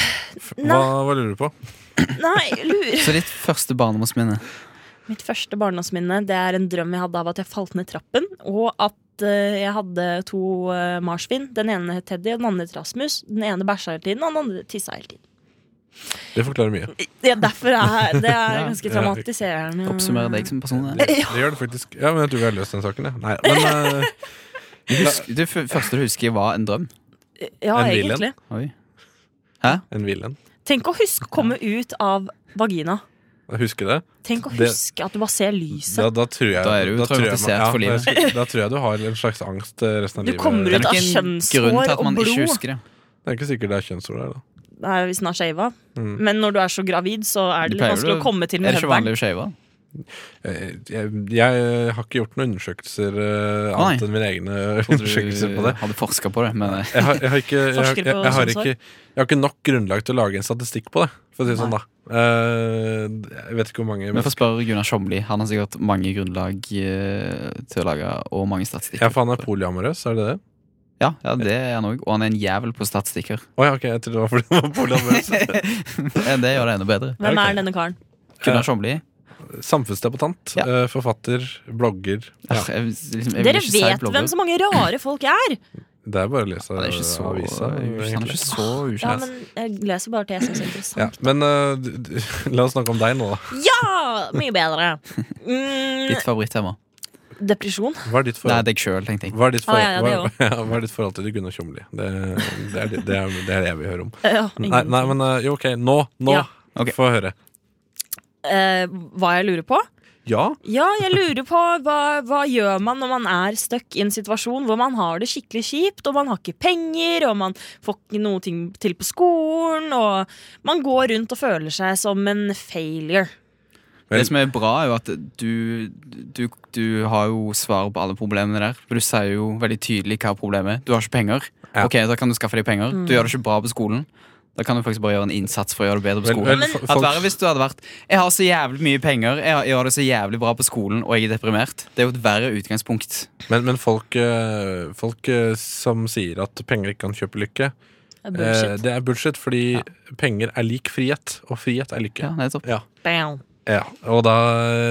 Hva, hva lurer du på? Nei, lurer Så ditt første barndomsminne? Mitt første barndomsminne Det er en drøm jeg hadde av at jeg falt ned trappen, og at eh, jeg hadde to marsvin. Den ene het Teddy, og den andre het Rasmus. Den ene bæsja hele tiden, og den andre tissa hele tiden. Det forklarer mye. Ja, derfor er det er ganske traumatiserende. Oppsummerer deg som person. Det, det gjør det faktisk. Ja, men jeg tror vi har løst den saken. Ja. Nei, men uh, Du husker, det første du husker, var en drøm? Ja, En egentlig. Oi. en villen. Tenk å huske å komme ut av vagina. Huske det? Tenk å Det- huske at du bare ser lyset. Da, da tror jeg Da er du traumatisert jeg- traumatisert for livet. Da, da tror jeg du har en slags angst eh, resten av livet. Du kommer Det er ut av kjønnshår og blod. det. Det er ikke sikkert det er kjønnshår der, da. Nei, hvis den er shava. Mm. Men når du er så gravid, så er det litt vanskelig å komme til Er med det så høvelen. vanlig å shave? Jeg, jeg, jeg har ikke gjort noen undersøkelser uh, annet enn mine egne undersøkelser på det. hadde forska på det, men eh, Jeg har, jeg, har ikke, har- ikke, jeg har ikke nok grunnlag til å lage en statistikk på det. For å si det sånn da Uh, Jeg vet ikke hvor mange vi får spørre Gunnar Sjomli. Han har sikkert mange grunnlag uh, til å lage, og mange statistikker. Ja, for han er polyamorøs, er det det? Ja, ja, det er han òg. Og han er en jævel på statistikker. Oh, ja, ok, jeg trodde det var fordi han var polyamorøs. Det gjør det enda bedre. Hvem er denne karen? Gunnar Sjomli. Samfunnsdebattant, Ja. eh, forfatter, blogger. Ja, jeg, liksom, jeg Dere vet blogger. hvem så mange rare folk er! det er bare å lese Han er ikke så, avisa. han er ikke så Ja, men Jeg leser bare det jeg syns er Ja, men du- la oss snakke om deg nå, da. Ja! Mye bedre. Mm, Ditt favorittema. Depresjon. Hva er ditt Nei, forhold, deg sjøl, tenkte jeg. hva er ditt Ah, ja, ja, forhold, hva, hva er ditt forhold til Gunnar Tjomli? Det, det, er, det, er, det er det jeg vil høre om. Ja, Nei, nei men eh, jo, ok, nå, nå Ja. Ok. Få høre. Eh, hva jeg lurer på? Ja. Ja, jeg lurer på hva, hva gjør man når man er stuck i en situasjon hvor man har det skikkelig kjipt, og man har ikke penger, og man får ikke noe til på skolen, og man går rundt og føler seg som en failure. Det som er bra, er jo at du, du, du har jo svar på alle problemene der. For du sier jo veldig tydelig hva problemet er. Du har ikke penger. Ja. Ok, Da kan du skaffe deg penger. Du gjør det ikke bra på skolen. Da kan du faktisk bare gjøre en innsats for å gjøre det bedre på skolen. Men, men, verre hvis du hadde vært Jeg har så jævlig mye penger, jeg har- jeg gjør det så jævlig bra på skolen, og jeg er deprimert. Det er jo et verre utgangspunkt. Men, men folk, eh, folk eh, som sier at penger ikke kan kjøpe lykke, eh, Bullshit. det er bullshit, fordi penger er lik frihet, og frihet er lykke. Ja, nettopp. Ja. Ja, og da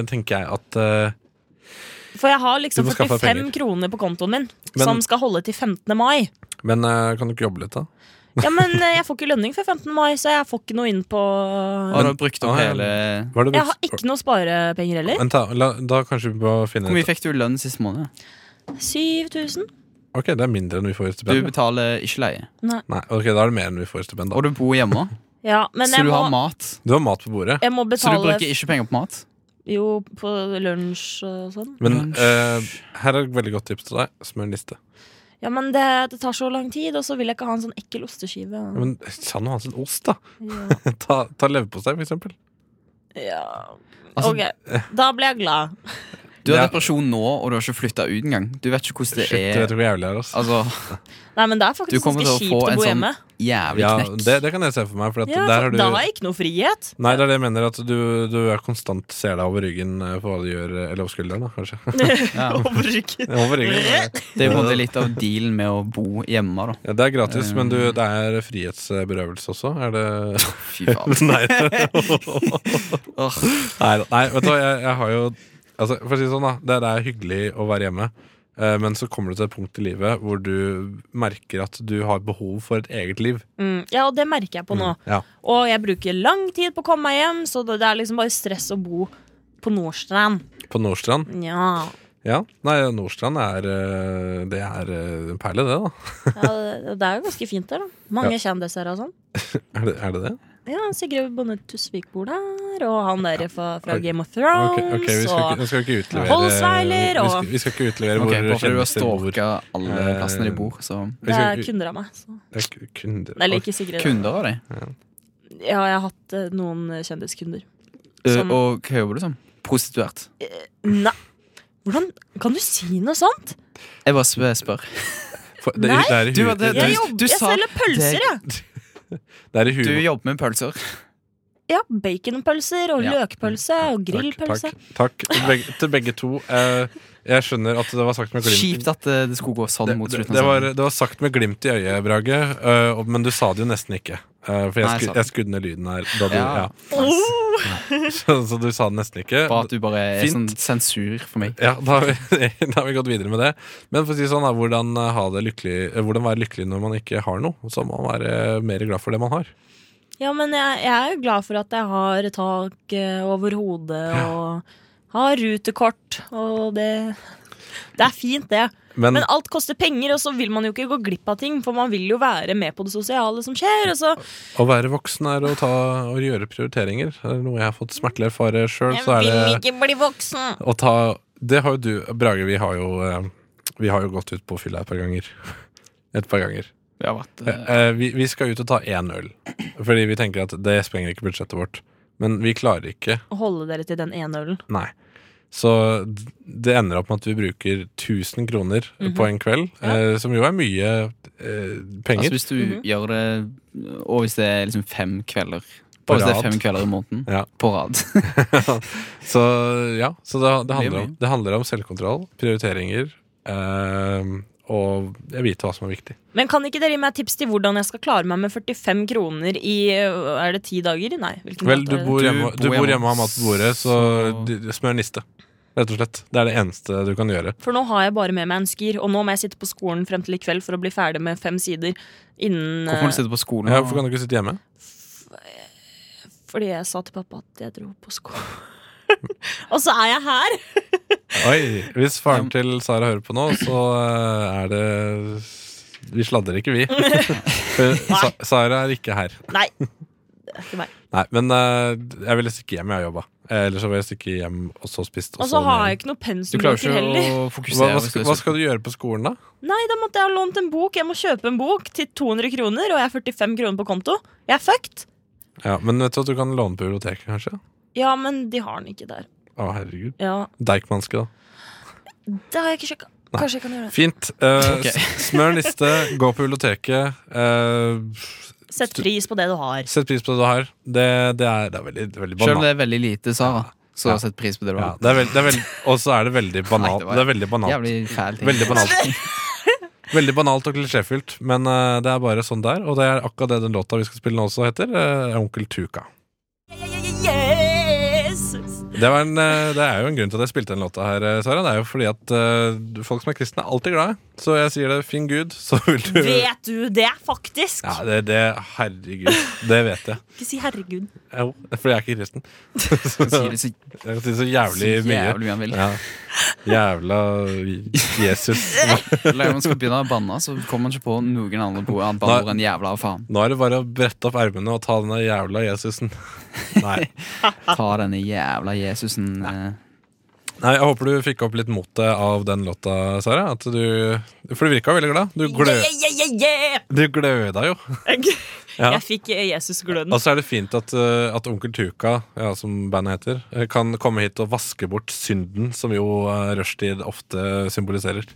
tenker jeg at uh, For jeg har liksom Du må skaffe 45 penger. kroner på kontoen min, Men- som skal holde til 15. mai. Men uh, kan du ikke jobbe litt, da? Ja, men uh, jeg får ikke lønning før 15. mai, så jeg får ikke noe inn på Har du brukt opp Ah, hele Jeg har ikke noe sparepenger heller. Vent, da, la, da kanskje vi må finne Hvor mye fikk du i lønn sist måned? 7000. Ok, det er mindre enn vi får i stipend. Du betaler ikke leie. Nei, ok, da er det mer enn vi får i stipend. Og du bor hjemme, Ja, men så jeg du har mat. Du har mat på bordet, jeg må Så du bruker ikke penger på mat? jo på lunsj og sånn. men uh, her er et veldig godt tips til deg. Smør en liste. Ja, men det, det tar så lang tid, og så vil jeg ikke ha en sånn ekkel osteskive. Ja, men Ta ha en sånn ost, da. Ja. ta ta leverpostei, for eksempel. ja. Altså, Ok, da blir jeg glad. Du har Ja. depresjon nå, og du har ikke flytta ut engang. Du vet ikke hvordan det Shit, du er. vet hvor jævlig det er. Altså. Altså, Nei, men det er Du faktisk kommer ganske til å kjipt få å en bo sånn- hjemme. jævlig Ja, knekk. det, det kan jeg se for meg. For at Ja, der for har du Da har jeg ikke noe frihet. Nei, det er det jeg mener. At du, du er konstant ser deg over ryggen eh, for hva du gjør. eh, Eller over skulderen, da, kanskje. Over ryggen. over ryggen. ja. Det er jo på en måte litt av dealen med å bo hjemme, da. Ja, det er gratis, men du, det er frihetsberøvelse også. Er det Fy faen. Nei. Åh. nei, da- nei, vet du hva, jeg, jeg har jo altså, For å si det sånn, da. Det, det er hyggelig å være hjemme. eh, Men så kommer du til et punkt i livet hvor du merker at du har behov for et eget liv. Mm, ja, og det merker jeg på nå. Ja. Og jeg bruker lang tid på å komme meg hjem, så det, er liksom bare stress å bo på Nordstrand. På Nordstrand. Ja, Ja. Nei, Nordstrand er eh, Det er eh, en perle, det, da. ja det, er jo ganske fint der, da. Mange kjendiser og sånn. Er det er det? det? Ja, Sigrid Bonde Tusvik bor der, og han der fra, fra Game of Thrones. Thrones, ok, vi skal, ikke, og vi skal ikke utlevere Holsweiler vi, skal, vi skal ikke utlevere Ok, hvor bor. stalka alle Eh, plassene de bor, så det er kunder av meg. Så. Det er kunder. Eller ikke Sigrid. Kunder av deg? Ja, jeg har hatt eh, noen kjendiskunder. Eh, Som- Og hva jobber du som? Prostituert. Nei, hvordan kan du si noe sånt? Jeg bare spør. For, det, Nei, det er du det, Jeg, Du- du jeg sa- selger pølser, jeg. det er Du jobber med pølser. Ja, baconpølser og Ja. løkpølse og grillpølse. Takk, takk. Til, begge, til begge to. Eh, jeg skjønner at det var sagt med glimt Kjipt at eh, det skulle gå sånn det, mot slutten. det, det, var, det var sagt med glimt i øyet, Brage, eh, men du sa det jo nesten ikke. Eh, for jeg, Nei, sku, jeg skudde ned lyden her. Da du, Ja. ja. Oh, så, så du sa det nesten ikke. Bare at du bare er Fint. sånn sensur for meg. Ja, da har, vi, da har vi gått videre med det. Men for å si sånn, da, hvordan, eh, ha det lykkelig, eh, hvordan være lykkelig når man ikke har noe? Så må man være mer glad for det man har. Ja, men jeg, jeg er jo glad for at jeg har tak over hodet og har rutekort, og det Det er fint, det. Men, Men alt koster penger, og så vil man jo ikke gå glipp av ting, for man vil jo være med på det sosiale som skjer. Og så å være voksen er å ta og gjøre prioriteringer. Det er noe jeg har fått smertelig erfare sjøl. Jeg Så er vil det ikke bli voksen! å ta Det har jo du, Brage, vi har jo eh, Vi har jo gått ut på fylla et par ganger. Et par ganger. Vi har vært Eh, eh, eh, vi, vi skal ut og ta én øl. Fordi vi tenker at det sprenger ikke budsjettet vårt. Men vi klarer ikke. Å holde dere til den ene ølen. Nei. Så det ender opp med at vi bruker 1000 kroner Mhm. på en kveld. eh, som jo er mye eh, penger. Altså Hvis du Mhm. gjør det Og hvis det er liksom fem kvelder På hvis det er fem kvelder i måneden Ja. på rad. så ja, så det, det, handler om, det handler om selvkontroll, prioriteringer eh, og jeg vite hva som er viktig. Men kan ikke dere gi meg tips til hvordan jeg skal klare meg med 45 kroner i Er det ti dager? Nei. Vel, du bor hjemme, du bor hjemme og har mat på bordet, så så- smør niste. Rett og slett. Det er det eneste du kan gjøre. For nå har jeg bare med meg en skyr, og nå må jeg sitte på skolen frem til i kveld for å bli ferdig med fem sider innen Hvorfor må du sitte på skolen? Ja, hvorfor kan du ikke sitte hjemme? Fordi jeg sa til pappa at jeg dro på skolen. og så er jeg her! Oi, Hvis faren til Sara hører på nå, så eh, er det Vi sladrer ikke, vi. Sa- Sara er ikke her. Nei. Det er ikke meg. Nei, men uh, jeg ville stikke hjem. Jeg har jobba. Eller så vil jeg stikke hjem og så spist. Og så har jeg ikke noe ikke heller. å hva, hva, skal, hva skal du gjøre på skolen, da? Nei, da måtte jeg ha lånt en bok. Jeg må kjøpe en bok til 200 kroner, og jeg har 45 kroner på konto. Jeg er fucked. Ja, Men vet du at du kan låne på biblioteket, kanskje? Ja, men de har den ikke der. Å, herregud. Ja, Deichmanske, da. Det har jeg ikke sjekka. Kanskje jeg kan gjøre det. Fint. Uh, okay. Smør en liste, gå på biblioteket. Uh, Sett pris på det du har. sett pris på det du har. Det, det, er, det er veldig, veldig Selv om det er veldig lite, Sara, så Ja. sett pris på det du har. det det veld, og så er det veldig banalt. det Det er veldig banalt. Jævlig fæl ting. Veldig banalt. Veldig banalt og klisjéfylt, men uh, det er bare sånn det er. Og det er akkurat det den låta vi skal spille nå også heter. Uh, Onkel Tuka. Det, en, eh, det er jo en grunn til at jeg spilte den låta her, eh, Sara. Det er jo fordi at eh, folk som er kristne, er alltid glade. Så jeg sier det, finn Gud, så vil du Vet du det, faktisk? Ja, det, det Herregud. Det vet jeg. Ikke si herregud. Jo, for jeg er ikke kristen. Så Jeg kan si så jævlig så mye. jævlig mye. Ja. Jævla Jesus. Når man skal begynne å banne, så kommer man ikke på noen andre banneord enn jævla og faen. Nå er det bare å brette opp ermene og ta denne jævla Jesusen. Nei. Ta denne jævla Jesusen eh, Nei, Jeg håper du fikk opp litt motet av den låta, Sara. At du, for du virka veldig glad. Du, glø, Yeah, yeah, yeah, yeah! du gløda jo. Jeg, Ja. jeg fikk Jesus-gløden. Og så er det fint at, uh, at Onkel Tuka, ja, som bandet heter, uh, kan komme hit og vaske bort synden, som jo uh, rushtid ofte symboliserer.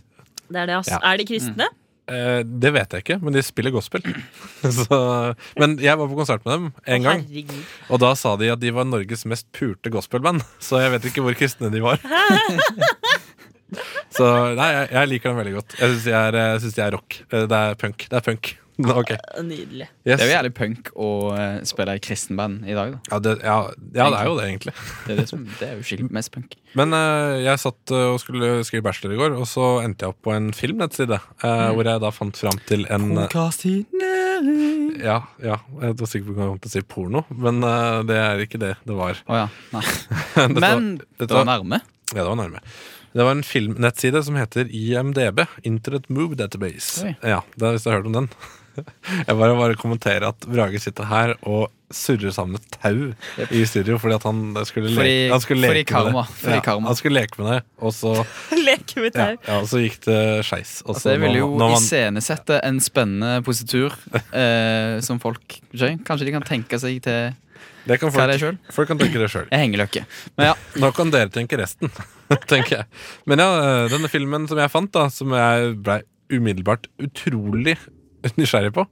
Det er det, altså. Ja. Er de kristne? Eh, det vet jeg ikke, men de spiller gospel. så, men jeg var på konsert med dem en gang, Herregud. og da sa de at de var Norges mest pulte gospelband. Så jeg vet ikke hvor kristne de var. så nei, jeg, jeg liker dem veldig godt. Jeg syns de, synes de er rock. Eh, Det er punk. Det er punk. Ok. Nydelig. Yes. Det er jo jævlig punk å eh, spille i kristenband i dag. da Ja, det, ja, ja, det er jo det, egentlig. Det er, det som, det er jo skikkelig mest punk. Men uh, jeg satt eh, og skulle skrive bachelor i går, og så endte jeg opp på en filmnettside. eh, Hvor jeg da fant fram til en eh, Ja, ja, jeg var sikker på at jeg kom til å si porno, men uh, det er ikke det det var. Oh, ja. Nei. Dette Men dette det var nærme. Ja, det var nærme. Det var en filmnettside som heter IMDb. Internet Move Database. Oi. Ja, det er, Hvis du har hørt om den. Jeg bare bare kommenterer at Brage sitter her og surrer sammen et tau i studio fordi at han skulle, Fordi- leke, han skulle fordi karma, med det. fordi Ja, karma. han skulle leke med det, og så, Leke med tau. ja, og så gikk det skeis. Og Altså, det ville vil jo man- iscenesette en spennende positur eh, som folk Kanskje de kan tenke seg til det kan folk, det folk, folk kan tenke det sjøl. Jeg henger løkke. Men ja, Nå kan dere tenke resten, tenker jeg. Men ja, denne filmen som jeg fant, da, som jeg blei umiddelbart utrolig nysgjerrig på,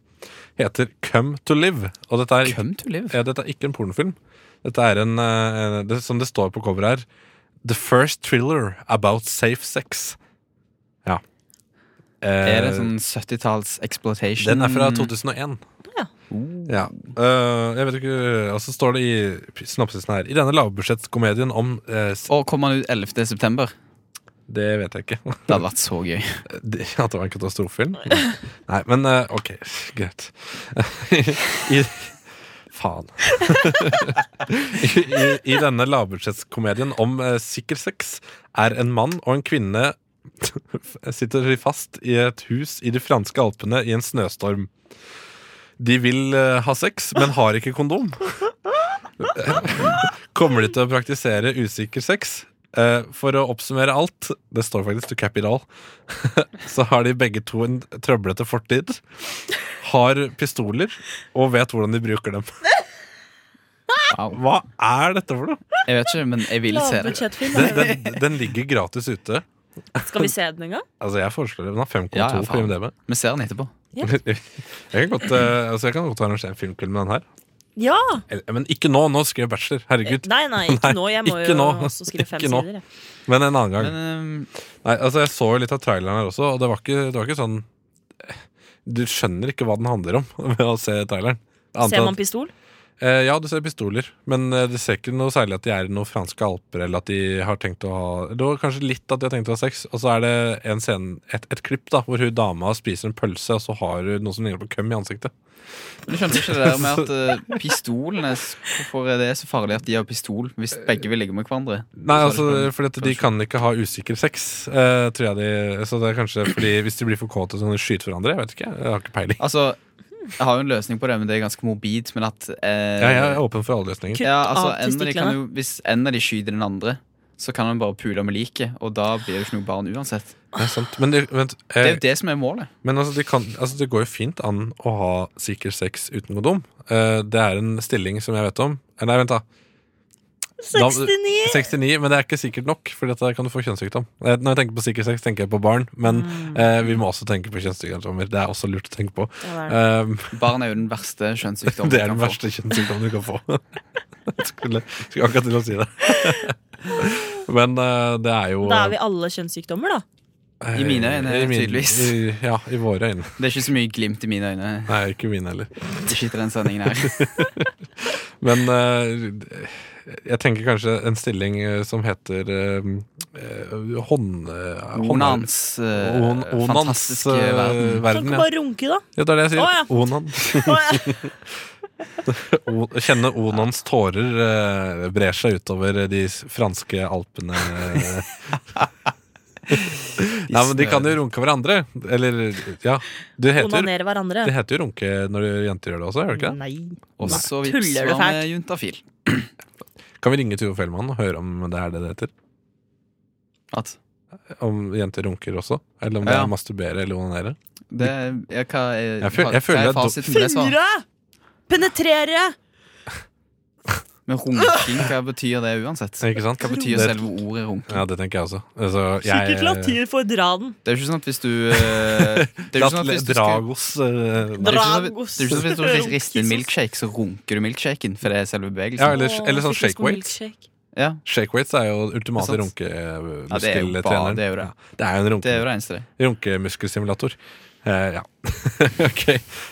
heter Come to Live. Og dette er, come to live. ja, dette er ikke en pornofilm. Dette er en, eh, det, som det står på coveret her, The First Thriller About Safe Sex. Ja. Eh, Er det sånn 70-talls exploitation? Den er fra 2001. Ja. Ja. Eh, jeg vet ikke Og så står det i synopsisen her I denne lavbudsjettskomedien om eh, s- Og kommer den ut 11. september? Det vet jeg ikke. Det hadde vært så gøy. Det, at det var en katastrofefilm? Nei, men eh, ok, greit. I, faen. I, i, I denne lavbudsjettskomedien om eh, sikker sex er en mann og en kvinne sitter fast i et hus i de franske alpene i en snøstorm. De vil eh, ha sex, men har ikke kondom. Kommer de til å praktisere usikker sex? Eh, for å oppsummere alt, det står faktisk to cap it all, så har de begge to en trøblete fortid. Har pistoler og vet hvordan de bruker dem. Wow. Hva er dette for noe? Jeg vet ikke, men jeg vil se det. Den, den, den ligger gratis ute. Skal vi se den en gang? Altså Jeg foreslår det. Den har 5,2 Ja, ja, på. IMDb. Vi ser den etterpå. Jeg kan godt, eh, altså jeg kan godt arrangere en filmkveld med den her. Ja! Men ikke nå. Nå skriver jeg bachelor. Herregud. Nei, nei, ikke nå. Jeg må jo nå. også skrive fem Ikke sider. jeg. Men en annen gang. Men ehm, Nei, altså Jeg så jo litt av traileren her også, og det var ikke, det var ikke sånn Du skjønner ikke hva den handler om ved å se traileren. Annet Ser man man at- pistol? Eh, ja, du ser pistoler, men eh, det ser ikke noe særlig at de er i noen franske alper, eller at de har tenkt å ha Det var kanskje litt at de har tenkt å ha sex, og så er det en scene, et, et klipp da, hvor hun dama spiser en pølse, og så har hun noe som ligner på køm i ansiktet. men du skjønner ikke det der med at uh, pistolene Hvorfor er det så farlig at de har pistol hvis begge vil ligge med hverandre? Nei, altså, fordi at de kan ikke ha usikker sex, eh, tror jeg de Så det er kanskje fordi hvis de blir for kåte, så kan de skyte hverandre. Jeg vet ikke, jeg har ikke peiling. Altså, Jeg har jo en løsning på det, men det er ganske morbid. Men at eh, Ja, jeg er åpen for alle løsninger. ja, altså, en av de kan jo, Hvis en av de skyter den andre, så kan han bare pule med liket, og da blir det ikke noe barn uansett. Det er sant. Men, det, vent, Det er eh, jo det som er målet. men altså, de kan, altså, det går jo fint an å ha sikker sex uten kondom. Eh, det er en stilling som jeg vet om. Eh, Nei, vent, da. Da- 69! 69, men det er ikke sikkert nok, for da kan du få kjønnssykdom. Eh, Når jeg tenker på sikker sex, tenker jeg på barn, men eh, vi må også tenke på kjønnssykdommer. Det er også lurt å tenke på. Ja, er Um, Barn er jo den verste kjønnssykdommen. det er den verste kjønnssykdommen du kan få. skulle, skulle akkurat til å si det. Men uh, det er jo Da er vi alle kjønnssykdommer, da. eh, I mine øyne, i min- tydeligvis. I, ja, i våre øyne. Det er ikke så mye glimt i mine øyne. Nei, ikke mine heller. Ikke etter den sendingen her. Men eh, jeg tenker kanskje en stilling eh, som heter eh, eh, hånd... eh, Onans eh, On- onans, fantastiske verden. verden. Kan ikke bare runke, da. ja, det er det jeg sier. Å, ja. Onan. Å, ja. O- Kjenne Onans tårer eh, brer seg utover de franske alpene. Nei, men De kan jo runke hverandre. Eller, ja. Det heter, hverandre. det heter jo runke når jenter gjør det også, gjør det ikke det? Nei. Og så Tuller du fælt? med juntafil. Kan vi ringe Tuve Fellmann og høre om det er det det heter? At Om jenter runker også? Eller om det Ja. er masturbere eller onanere? det ja, hva er, Jeg føl- jeg føler hva er at do- fasiten på det svaret? Fingre! Penetrere! Men runking, hva betyr det uansett? Ikke sant? Hva betyr Det- selve ordet runking? Ja, det tenker jeg også. Altså, Sikkert jeg, latin for dra den. Det er jo ikke sånn at hvis du sånn Dragos det er jo ikke sånn at- Dragos. det er jo ikke sånn at hvis du rister en milkshake, så runker du milkshaken, for det er selve Ja, eller, eller sånn shake weight. weights. Ja, Shake weights er jo ultimate Det er sant. Ja, det er jo runkemuskeltreneren. det er jo det. det er jo en det runke, er Eh, ja. ok.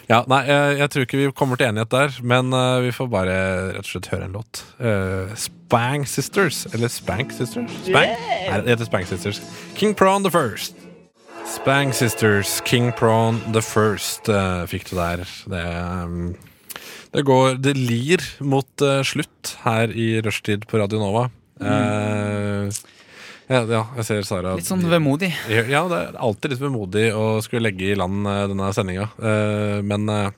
Ja, nei, jeg, jeg tror ikke vi kommer til enighet der, men uh, vi får bare rett og slett høre en låt. Uh, Spang Sisters. Eller Spank Sisters? Spank? Nei, det heter Spang Sisters. King Prawn the First. Spang Sisters, King Prawn the First eh, fikk du der. Det, um, det går Det lir mot eh, slutt her i rushtid på Radio Nova. Eh, ja, ja, jeg ser Sara Litt sånn vemodig. Ja, det er alltid litt vemodig å skulle legge i land eh, denne sendinga. Eh, men eh,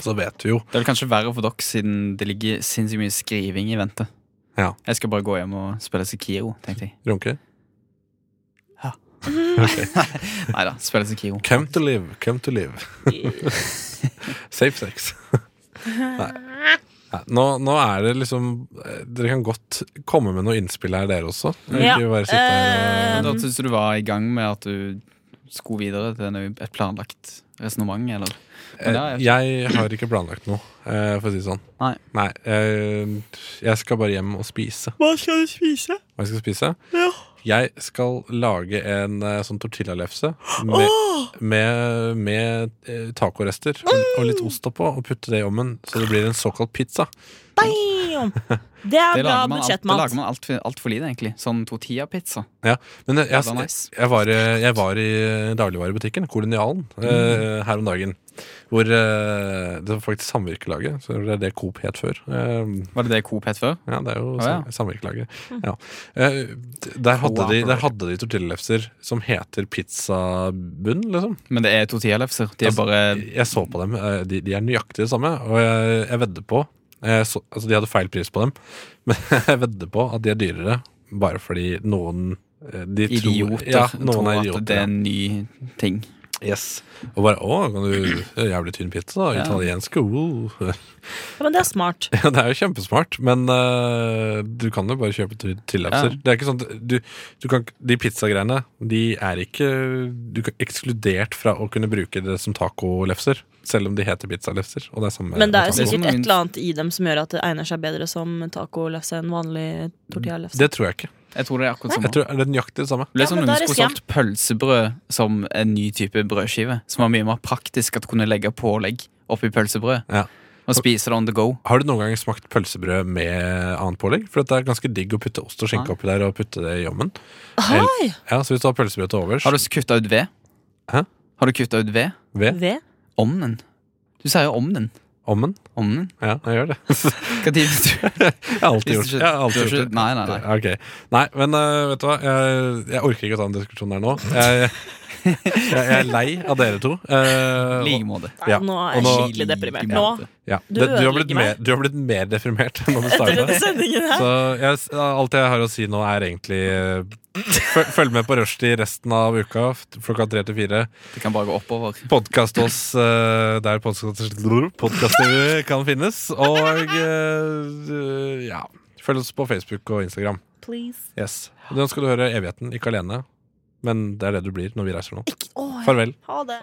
så vet vi jo Det vel kanskje verre for dere, siden det ligger sinnssykt mye skriving i vente. Ja. Jeg skal bare gå hjem og spille Sekiro, tenkte jeg. Runke. Nei da, spille Sekiro. Come to live, come to live. Safe sex. Nei. Nå, nå er det liksom eh, Dere kan godt komme med noe innspill her, dere også. Ja, Ikke bare sitte her eh, og Da syns du du var i gang med at du skulle videre til et planlagt resonnement, eller? Har Eh, jeg Jeg har ikke planlagt noe, eh, for å si det sånn. Nei. Nei. jeg skal bare hjem og spise. Hva skal du spise? Hva jeg skal spise? Ja. Jeg skal lage en uh, sånn tortillalefse med, med, med uh, tacorester og, og litt ost oppå, og putte det i ovnen, så det blir en såkalt pizza. Damn! Det er Det bra alt, det lager man altfor alt for lite, egentlig. Sånn tortilla-pizza. Ja, men jeg, jeg, jeg, var, i- jeg var i dagligvarebutikken, Kolonialen, eh, her om dagen. Hvor uh, Det var faktisk Samvirkelaget. Så det er det Coop het før. Uh, Var det det Coop het før? ja, det er jo oh, ja. Samvirkelaget. Samvirkelaget. Ja. Eh, der, hadde de, der hadde de tortillalefser som heter pizzabunn, liksom. Men det er tortillalefser. De er Altså, bare Jeg så på dem. eh, De, de er nøyaktig det samme. Og jeg, jeg vedder på så, Altså, de hadde feil pris på dem, men jeg vedder på at de er dyrere bare fordi noen eh, de tror- idioter ja, noen tror er at idioter. det er en ny ting. Yes. Og bare Å, kan du er Jævlig tynn pizza, da. Ja. Italiensk. Oh. Ja, men det er smart. Ja, det er jo kjempesmart, men uh, du kan jo bare kjøpe til tillapser. Ja. Det er ikke sånn at du, du kan, De pizzagreiene De er ikke Du kan ekskludert fra å kunne bruke det som tacolefser. Selv om de heter pizzalefser. Og det er samme Men det er jo sikkert et eller annet i dem som gjør at det egner seg bedre som tacolefse enn vanlig tortillalefse. Det tror jeg ikke. Jeg tror det er akkurat Jeg samme. tror det er nøyaktig det samme. Det er som da er skulle solgt pølsebrød som en ny type brødskive. Som var mye mer praktisk at du kunne legge pålegg oppi pølsebrød. Ja. Og spise det on the go. Har du noen gang smakt pølsebrød med annet pålegg? For det er ganske digg å putte ost og skinke oppi der og putte det i ovnen. Oi! Ja, så hvis du har pølsebrød til overs Har du kutta ut ved? Hæ? Har du kutta ut ved? ved Ved? Ovnen. Du sier jo ovnen. Ovnen Ommen? Ja, jeg gjør det. Hva tid du Jeg har alltid gjort det Jeg har alltid gjort det. nei, nei, nei. Ok. Nei, men uh, vet du hva? Jeg, jeg orker ikke å ta en diskusjon der nå. Jeg, Jeg, jeg er lei av dere to. Eh, I like måte. Ja. Nå er jeg skikkelig deprimert. Nå. Ja. Du det, du, har blitt mer, du har blitt mer deprimert enn da du starta. Så jeg, alt jeg har å si nå, er egentlig eh, følg, med på Rushdie resten av uka, klokka tre til fire. Det kan bare gå oppover. Podkast oss uh, der podkaster podkaster kan finnes. Og uh, ja, følg oss på Facebook og Instagram. Please. Yes. Nå skal du høre Evigheten, ikke alene. Men det er det du blir når vi reiser nå. Farvel. Ha det.